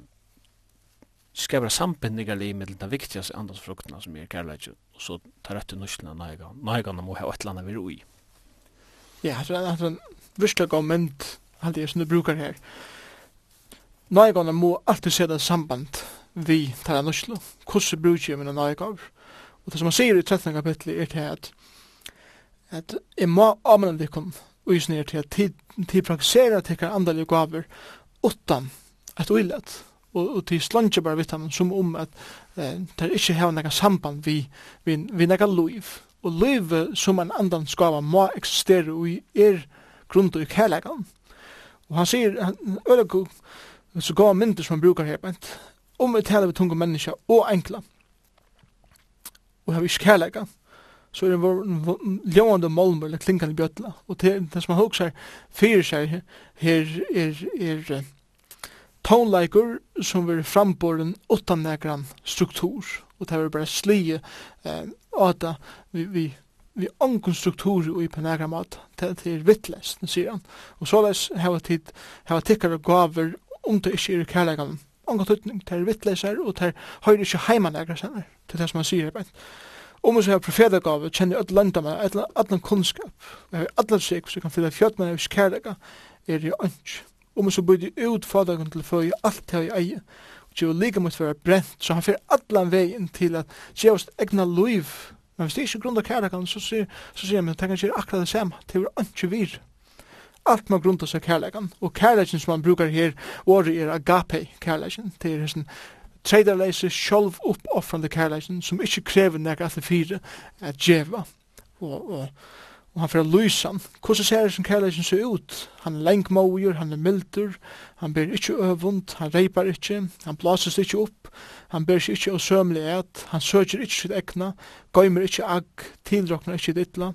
skapar sambindningar i med den viktigaste andagsfruktene som er kærleikan, og så tar etter nuslina nøygan, nøygan må ha et eller annet vi ui. Ja, det er en virkelig god mynd, alt det som du brukar her. Nøygan må alltid se det samband, vi tar en nøslo, hvordan bruker jeg mine nærgaver. Og det som han sier i 13. kapitlet er til at at jeg må avmenn vikon er til at tid praktisera tekkar andalige gaver utan et uillet og, og til slantje bare vitt som om at eh, det ikke har nekka samband vi, vi, vi nekka liv og liv som en andan skava må eksistere og er grund og kærlegan og han sier han, øyla så gav myndir som han brukar her om vi taler vi tunga menneska og enkla, og har vi ikke kærleika, så er det en ljående molmer eller klinkande bjøtla, og det, det som han hoksar fyrir seg her er, er, er tónleikur som vil framboren utan nekran struktur og det er bare slie eh, at vi, vi, vi ongun struktur og i på nekran mat. Til det er vittlest, sier han og såleis hava tid hava tikkar og gaver om det ikke er kærleikan ongan tutning, det er vittleser, og det høyre ikke heimanleger senere, til det som han sier. Men om vi så har profetagave, kjenner alle landa med, alle alle kunnskap, vi har alle sik, så kan fylla fjøt med, hvis kærlega, er jo ønsk. Om vi så burde ut fadragen til føye alt det jeg eie, og det like mot være brent, så han fyrer allan vegin til at gjevast egna liv, men hvis det ikke grunda kærlekan, så sier han, så sier han, så sier akkurat det samme, det er sier han, alt man grunda seg kærleikan. Og kærleikan som man brukar her, året er agape kærleikan, det er hessen treidarleise sjolv uppoffrande kærleikan som ikkje krever nek at det fire at djeva. Og, og, og han fyrir lysan. Hvordan ser det som kærleikan ser ut? Han er lengmåger, han er mildur, han ber ikkje øvund, han reipar ikkje, han blasast ikkje opp, han ber seg ikkje osømlig et, han søker ikkje sitt ekna, gøymer ikkje agg, tilroknar ikkje dittla,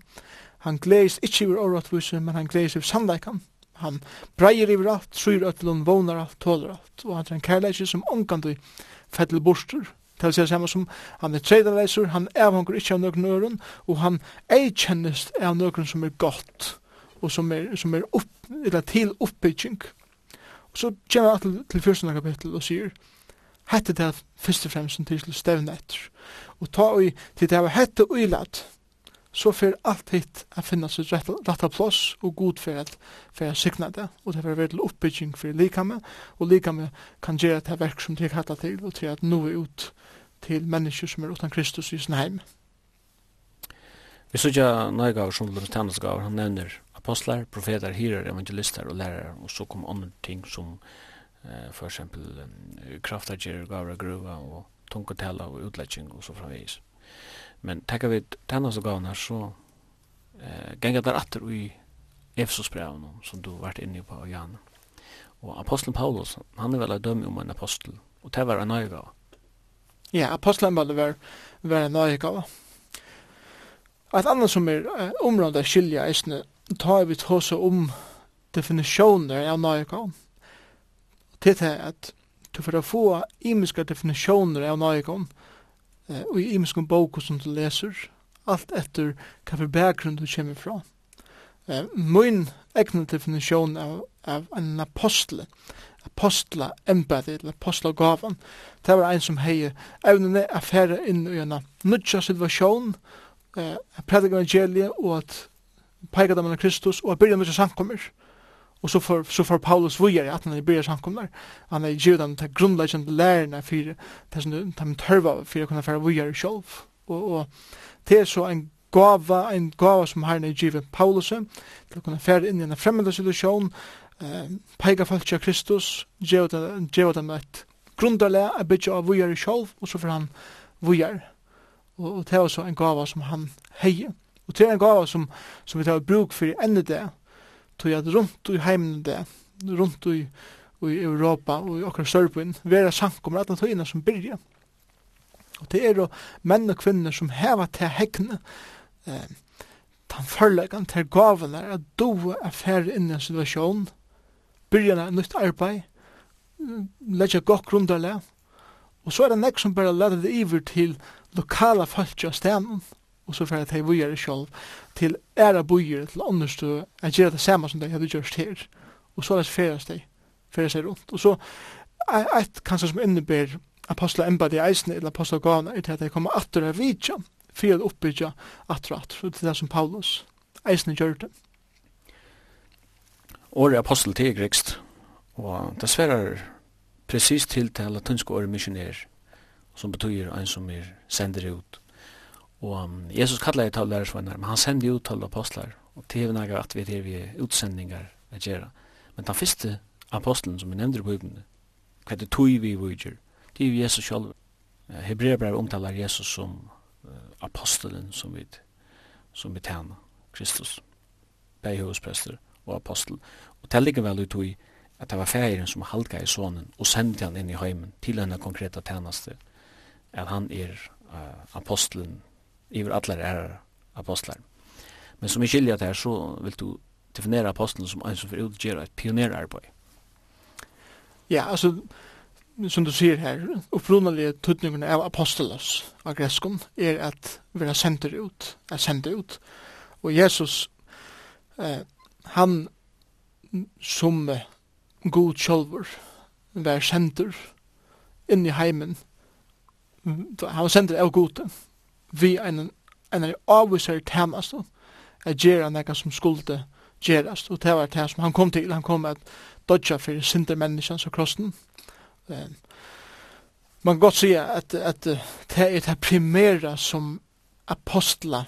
Han gleis ikkje iver åretvise, men han gleis iver sannleikan. Han breier iver alt, tror at han vånar alt, tåler alt. Og han er en kærleisje som omkandu fettel borster. Det vil si samme som han er tredjeleiser, han avhanger ikkje av nøkken øren, og han eikjennes av nøkken som er godt, og som er, som er opp, eller til oppbygging. Og så kommer han til, til første kapittel og sier, hette det først og fremst til stevne etter. Og ta og til det var hette og ilat, så fer alt hitt a finna sitt rett, retta plås og god fer at fer a signa det, og det fer vel oppbygging for likame, og likame kan gjere det verk som det kallar til, og til at nå ut til mennesker som er utan Kristus i sin heim. Vi sørger nøygaver som Luthanansgaver, han nevner apostlar, profetar, hirar, evangelister og lærere, og så kom andre ting som eh, for eksempel um, kraftager, gaver, gruva og tungkotella og utletting og så framvis. Men tackar vi tennas och gavna så eh, gänga där attor i Efesos-breven som du vart inne på av Jan. Og apostelen Paulus, han er vel en dømme om en apostel, og det var en nøygav. Ja, apostelen var, var, var en nøygav. Et annet som er området skilja eisne, tar vi tåse om definisjoner av nøygav. Til det at du får få imiske definisjoner av nøygav, og i imenskom bok som du leser, alt etter hva for bakgrunn du kommer fra. Eh, min egna definisjon av, av en apostel, apostla embedi, eller apostla gavan, det var ein som hei evnene affære inn i en nudja situasjon, eh, predikar evangeliet og at peikadamen av Kristus og at byrja nudja samkommer. Eh, Og så får, så får Paulus vujer at han er i byrja samkomnar. Han er givet han til grunnleggjande lærerne for det som de tørva for å kunne fære vujer sjolv. Og, og det er så en gava, en gava som herren er givet Paulus til å kunne fære inn i en fremmede situasjon, eh, peika folk til Kristus, givet han et grundarle, er bytja av vujer sjolv, og så får han vujer. Og, og det er også en gava som han heier. Og det er en gava som, som vi tar bruk for i enda det, tog at rundt i heimen det, rundt i, i Europa og i okkar sørpun, vera sankum ratna tøyina som byrja. Og det er jo menn og kvinner som heva til hekne, eh, tan forlegan til gavene er at du er færre inn i en situasjon, byrja en nytt arbeid, letja gokk grundarle, og så er det nek som bare leder det iver til lokala folk og stenen, og så færre til vi er sjolv til æra bøyer, til ånderstø, at gjøre det samme som de hadde gjørst her. Og så er det ferast de, ferast de rundt. Og så, eit kanskje som innebär apostla Emba de eisen, eller apostla Gana, er til at de kommer atter av vidja, fyrir å oppbygja atter og atter, og til det som Paulus eisen gjør det. Åre apostel til grekst, og det sverar precis til til latinsk åre missionær, som betyr en som er sender ut, Og um, Jesus kallar til lærersvenner, men han sender ut til apostlar, og til hevna at vi er vi utsendingar a gjera. Men den første apostlen som vi nevner i Bibelen, hva det tog vi i Vujger, det er Jesus selv. Hebreabrev omtalar Jesus som uh, apostelen som vi, som vi tjener, Kristus, beihøvesprester og apostel. Og det ligger vel ut i at det var færen som halka i sonen og sendte han inn i heimen til henne konkreta tjeneste, at han er uh, apostelen iver alla är apostlar. Men som i skilja det här så vill du definiera aposteln som en som får utgöra et pionerarbeid. Ja, alltså som du sier her, opprunalige tydningene av apostelos av greskon er at vi er sendt ut, er sendt ut. Og Jesus, eh, han som god kjolver, vær sendur inn i heimen, han var sendur av goden, vi en en avviser temast at gjera nekka som skulde gjerast og det var det som han kom til. Han kom at dodja fyrir synder menneskjan så krossen man kan godt sige at, at det er det primæra som apostla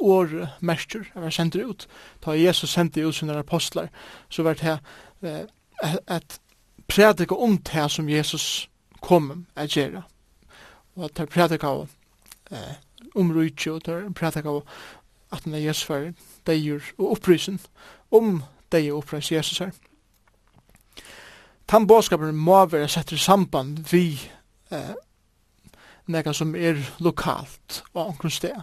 år mestur jeg var sendt ut ta Jesus sendte ut sine apostlar så var det at prædika om det som Jesus kom at gjera og at prædika eh, om rujtje, og der prater av at den er Jesus var deir og opprisen, om deir og Jesus her. Tan båskapen må være sett i samband vi eh, nega som er lokalt og omkring sted.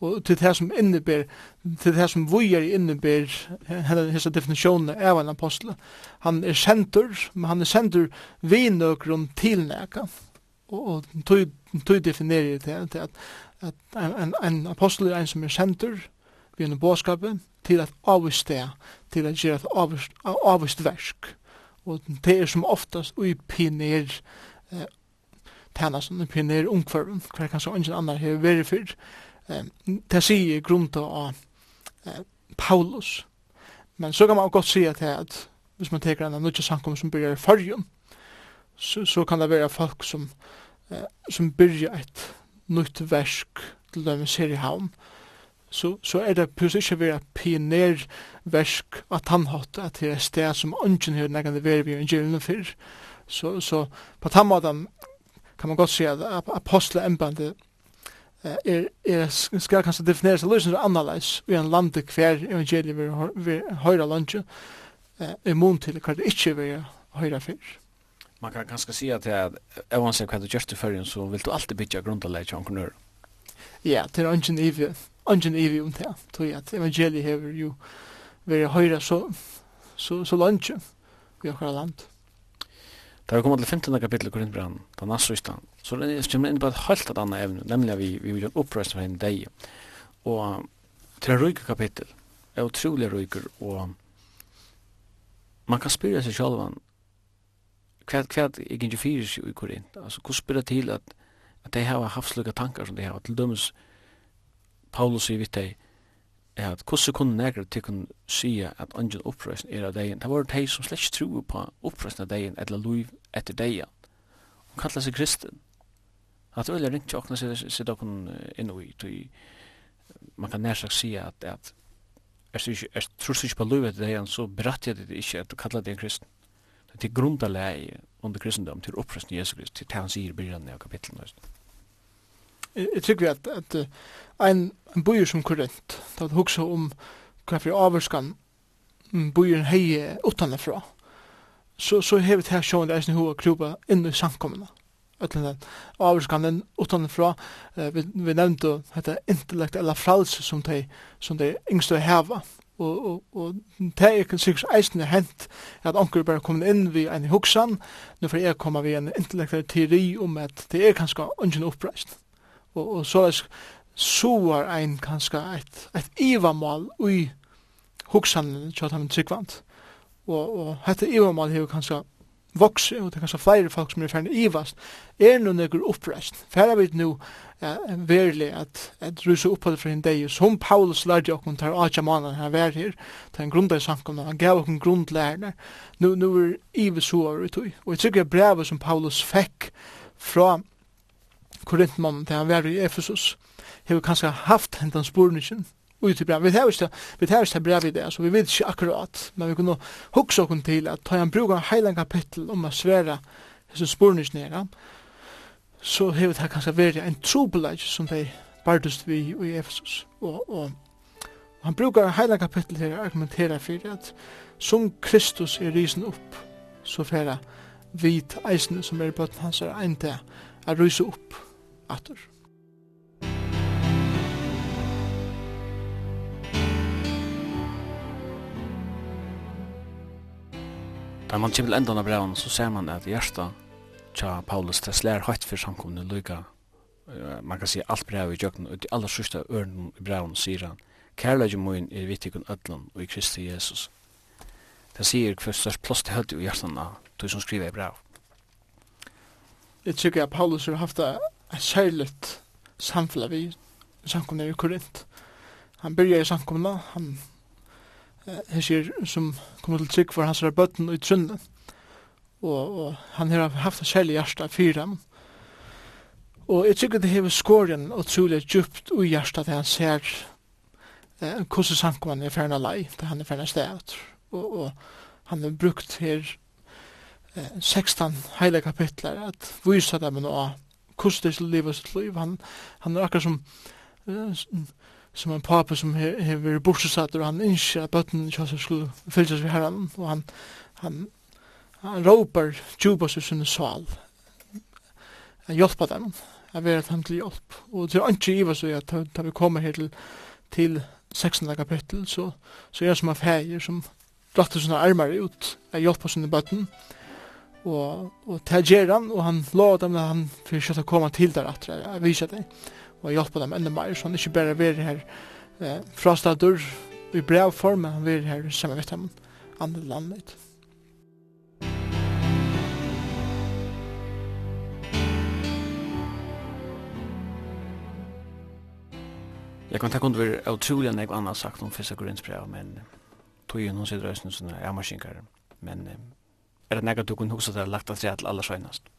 Og til det som inneber, til det som vi er innebär, hessa definisjonen av en apostel, han er sendur, men han er sendur vi nøkron til nega og tog definerer det til at, at en, en apostel er en som er senter vi en bådskapet til at avvist det, til at gjøre et avvist, avvist versk. Og det er som oftast ui pioner eh, tæna som pioner ungkvarven, hver kanskje ingen annar har veri fyrr. Eh, det sier grunta av eh, Paulus. Men så kan man godt si at, at hvis man teker en nødja samkom som byrjar i fargen, så, så kan det være folk som eh, som byrja et nytt versk til dømes ser i havn, så, så er det plutselig ikke være pionerversk av tannhatt, at det er sted som ønsken her nægande veri vi evangeliene fyrr. Så, så på tannmåten kan man godt si at apostleembandet er, er, skal kanskje definere seg løsninger annerledes i en lande hver evangeliet vil høyre landet, er mån til hva det ikke vil høyre fyrr man kan ganska se att även om du görs till förrän så vill du alltid bygga grundanlägg till entreprenör. Ja, det är ingen evig, ingen om det. Tror jag att evangeliet har ju varit höra så, så, så långt i vårt land. Det har kommer till 15 kapitel i Korintbrand, den nästa Island. Så det kommer in på ett helt ett annat ämne, nämligen vi, vi gör en uppröst en dag. Och tre en kapitel, är otroliga ryker och man kan spyrja sig själv kvad kvad eg gingi fyrir i Korint. Altså kor spira til at at dei hava havsluga tankar som dei hava til dømes Paulus i vitei er at hvordan kunne negra til kunne si at ungen opprøsten er av degen. Det var de som slett tror på opprøsten av degen eller liv etter degen. Hun kallar seg kristen. At det er ringt til åkna sitt åkken inn i, tog man kan nær sagt si at, at er du ikke, er, tror du ikke på liv etter degen, så berattet det ikke at du kallar deg kristen. Det er grundaleg under kristendom til oppresten Jesu Krist, til det han sier i begynnelsen av kapitlet. Jeg tror vi at, at en, en bøyer som korrent, da du husker om hva for avvarskan bøyer hei utanifra, så, så har vi det her sjående eisen hoa krupa inn i samkommende. Øtlen den avvarskanen utanifra, vi, vi nevnte dette intellektuelle fralse som de, som de yngste heva, og, og, og det er kan sikkert eisen hent at onkur bare koma inn við ein hugsan nú fer eg koma við ein intellektuell teori um at det er kanska ungen uppreist Og, og så er soar ein kanskje et, et ivamal ui hugsan til at han tryggvant. Og, og dette ivamal er kanskje vokse, og det er kanskje flere folk som er ferdig ivast, er nå nøkker oppreist. Færa vi nå ja, verlig at, at rusa oppholdet for en dag, som Paulus lærte okken tar atja mannen han vær her, det er en grunn av samkomna, han gav okken grunnlærne, nå, nå er ivis hoar ut og jeg tykker brevet som Paulus fikk fra Korintmannen til han var i Efesus, har vi kanskje haft hentan spurnisjen, ut i brev. Vi tar ikke, vi tar ikke brev i det, så vi vet ikke akkurat, men vi kunne hukse okken til at ta en bruk av heilen kapittel om å svære hese spurnis nere, så hevet det kanskje vært en trobelag som de bardust vi i Efesus. Og, og, og han brukar heilen kapittel til å argumentere for at som Kristus er risen opp, så færa vit eisene som er i bøtten hans er ein til er rysa opp atter. Da man kommer til enden av breven, så ser man at hjertet tja Paulus, det slær høyt for samkomne lykka. Man kan si alt brev i jøkken, og de aller sørste ørene i breven sier han, Kærleggje moin er vittig vittikon ødlan og i Kristi Jesus. Det sier hver størst plass til høyt i hjertet av du som skriver i brev. Jeg tykker at Paulus har haft et særligt samfunn vi samkomne i Korint. Han byrjar i samkomne, han hesir som kommer til trygg for hans er bøtten i trunnen. Og, og han har haft en kjærlig hjärsta fyrir dem. Og jeg tykker det hever skåren utrolig djupt ui hjärsta til han ser eh, hvordan sankoman er ferna lei, til han er ferna stedet. Og, og han har brukt her eh, 16 heile kapitler at vysa dem og hvordan det er livet sitt liv. Han, han er akkurat som eh, som en pappa som har vært bortsatt, og han innskjer at bøtten ikke skulle fylles ved herren, og han, han, han råper djubas i sin sal. Han hjelper dem, han vil at han til hjelp. Og til ikke iva så at da vi kommer her til, til 16. kapittel, så, så er det som en feir som dratter sine armar ut, jeg hjelper sine bøtten, og, og til han, og han la dem, han fyrir kjøtt å komme til der at jeg viser det og hjelpe dem enda mer, så han ikke bare vil her eh, fra frastadur i brev form, han vil her sammen med dem andre landet. Jeg kan tenke om det var utrolig enn jeg annet sagt om fyrsta grunnsbrev, men tog jo noen sider øyne sånne avmarskinkar. Men er det nekka du kunne huske at det er lagt at det er til aller søgnast?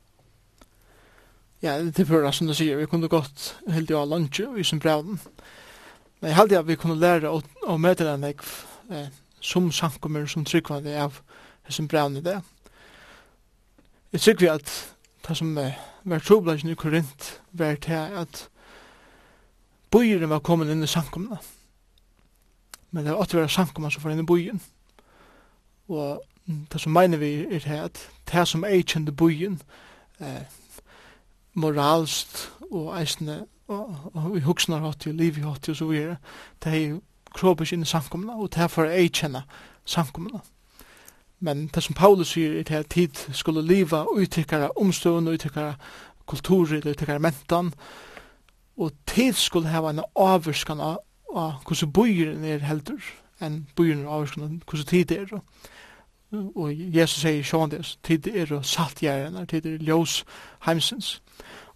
Ja, det er förra som du sier, vi kunde gått helt jag lunch i sin brevden. Men jag hade att vi kunde lära och, å möta den här eh, som sankommer som tryggvande av sin i det. Jeg tykker vi att det som eh, var troblagen i Korint var til här att bojen var kommet in i sankomna. Men det var åtta våra sankomna som var inn i bojen. Og det som mener vi er det at det som er kjente bojen eh, moralst og eisne og, og vi hugsnar hatt og liv hatt og så videre det er jo kropisk inn i samkomna og det er for å eikjenne samkomna men det som Paulus sier er at tid skulle liva uttikkara omstående uttikkara kulturer uttikkara mentan. Og tid skulle hava en avvurskan av, av hvordan bøyren er heldur enn bøyren er avvurskan av hvordan tid er. Og Jesus sier sjåan det tid er og saltgjærenar tid er ljós heimsins.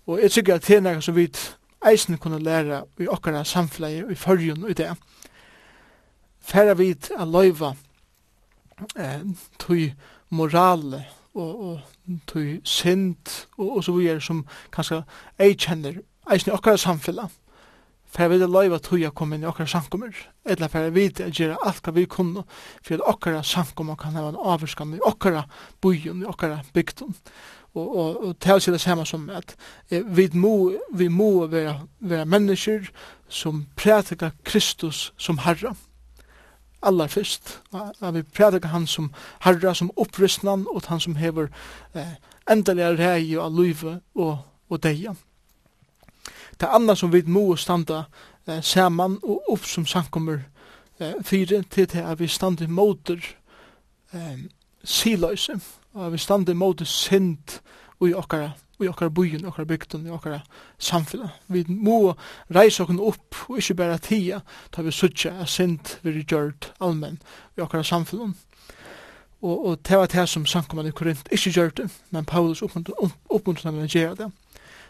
Og jeg tykker at det er noe som vi eisen kunne lære i okkara samfunnet i fyrjun i det. Færa vi a loiva eh, tui morale og, og tui synd og, og så videre som kanskje ei kjenner eisen i okkara samfunnet. Færa vi a loiva tui a komme inn i okkara sankummer. Eller færa vi a gjøre alt hva vi kunne for at okkara sankummer kan hava en avskan i okkara bujun, i okkara bygdun og, og, og tale seg det samme som at eh, vi må, vi må være, være mennesker som prætika Kristus som Herre. Allar fyrst. At vi prætika han som Herre, som opprystnan, og han som hever eh, endelig rei av livet og, og deia. Det er annet som vi må standa eh, saman og opp som samkommer eh, fire til at vi standa motor eh, siløse og vi stande mot synd i okkara i okkara byen, okkara bygden, i okkara samfunnet. Vi må reise okkara opp og ikkje bare tia da vi suttje at synd vil gjørt allmenn i okkara samfunnet. Og, og det var det som samkommet i Korint ikkje gjørt det, men Paulus oppmuntret dem å gjøre det.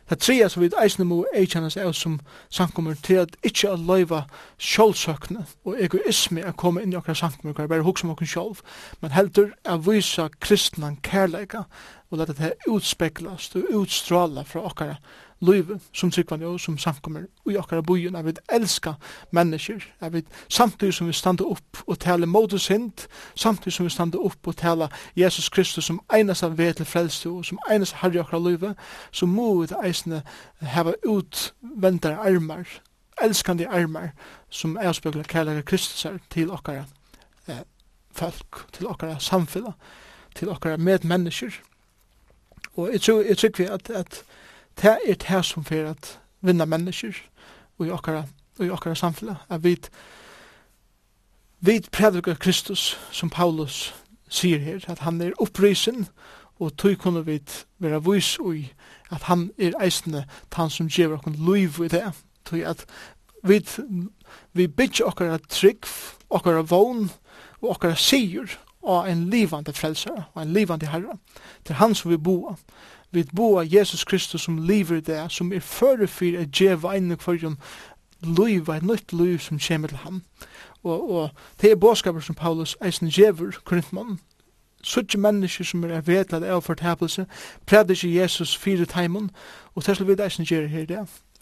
Det tredje som vi eisne må eikjennes er som samkommer til at ikkje a loiva sjålsøkne og egoisme er komme inn i okra samkommer, hver bare hukse om okra sjålv, men heldur er vysa kristnan kærleika og leta det utspeklast og utstråla fra okra livet som tryggvann og som samkommer i okkara bojen, at vi elska mennesker, at vi samtidig som vi standa opp og tale modus hint, samtidig som vi standa opp og tala Jesus Kristus som einast av ved til frelstu og som einast i okkara livet, så må vi det eisne heva utvendare armar, elskande armar, som er spegla kærlega Kristusar til okkara eh, folk, til okkara samfella, til okkara medmennesker. Og jeg tror, jeg tror vi at, at det er det som fer at vinna mennesker og i okkara, og i okkara samfunnet, at vi vi predikar Kristus som Paulus sier her, at han er opprisen, og tog kunne vi være vis i at han er eisende han som gjør okkur liv i det, tog at vi, vi bygger okkara trygg, okkara vogn, og okkara sier og en livande frelsare, og en livande herre, til han som vi boa, vi boa Jesus Kristus som lever det, som er føre for at djeva inn og kvarjon liv, et nytt liv som kommer til ham. Og, og det er bådskaper som Paulus eisen djever korintmannen. Suttje mennesker som er vedlet av fortapelse, prædde ikke Jesus fire teimen, og det skal vi eisen gjøre her det.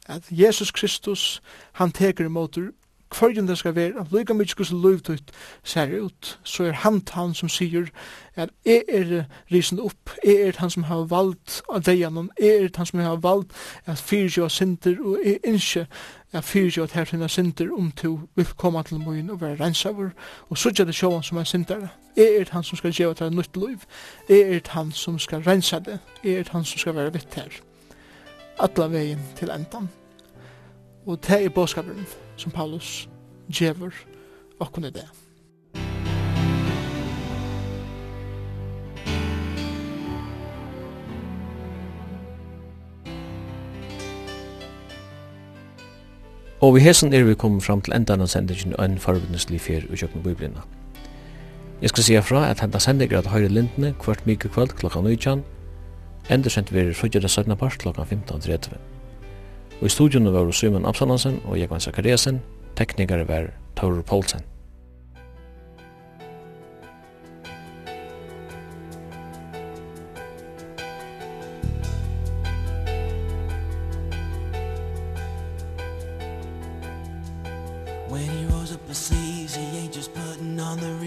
At Jesus Kristus, han teker imot Hverjum det skal være, lykka mykje hos løyvdøyt ser ut, så er han han som sier at jeg er risen opp, jeg er han som har valgt av deianon, jeg er han som har valgt at fyrir jo sinter og jeg innskje at fyrir jo at her finna sinter om to vil komme til moin og være rensavur, og sutja det sjåan som er sinter Jeg er han som skal gjeva til nytt liv, jeg er han som skal rensa det, jeg er han som skal være vitt her. Alla vegin til endan. Og det er båskaperen som Paulus djever og i det. Og vi hesen er vi kommet fram til endan av sendingen og en forbundeslig fyr i kjøkken biblina. Jeg skal sija fra at henta sendinger at høyre lindene kvart mykje kvöld klokka 19, Enda sendt vi er frugjer 17. part klokka 15.30. Og i studion var Simon Absalansen og Jekvann Zakariasen, teknikere var Taurur Poulsen. When he rose up the sleeves, he ain't just putting on the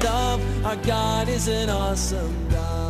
Our God is an awesome God.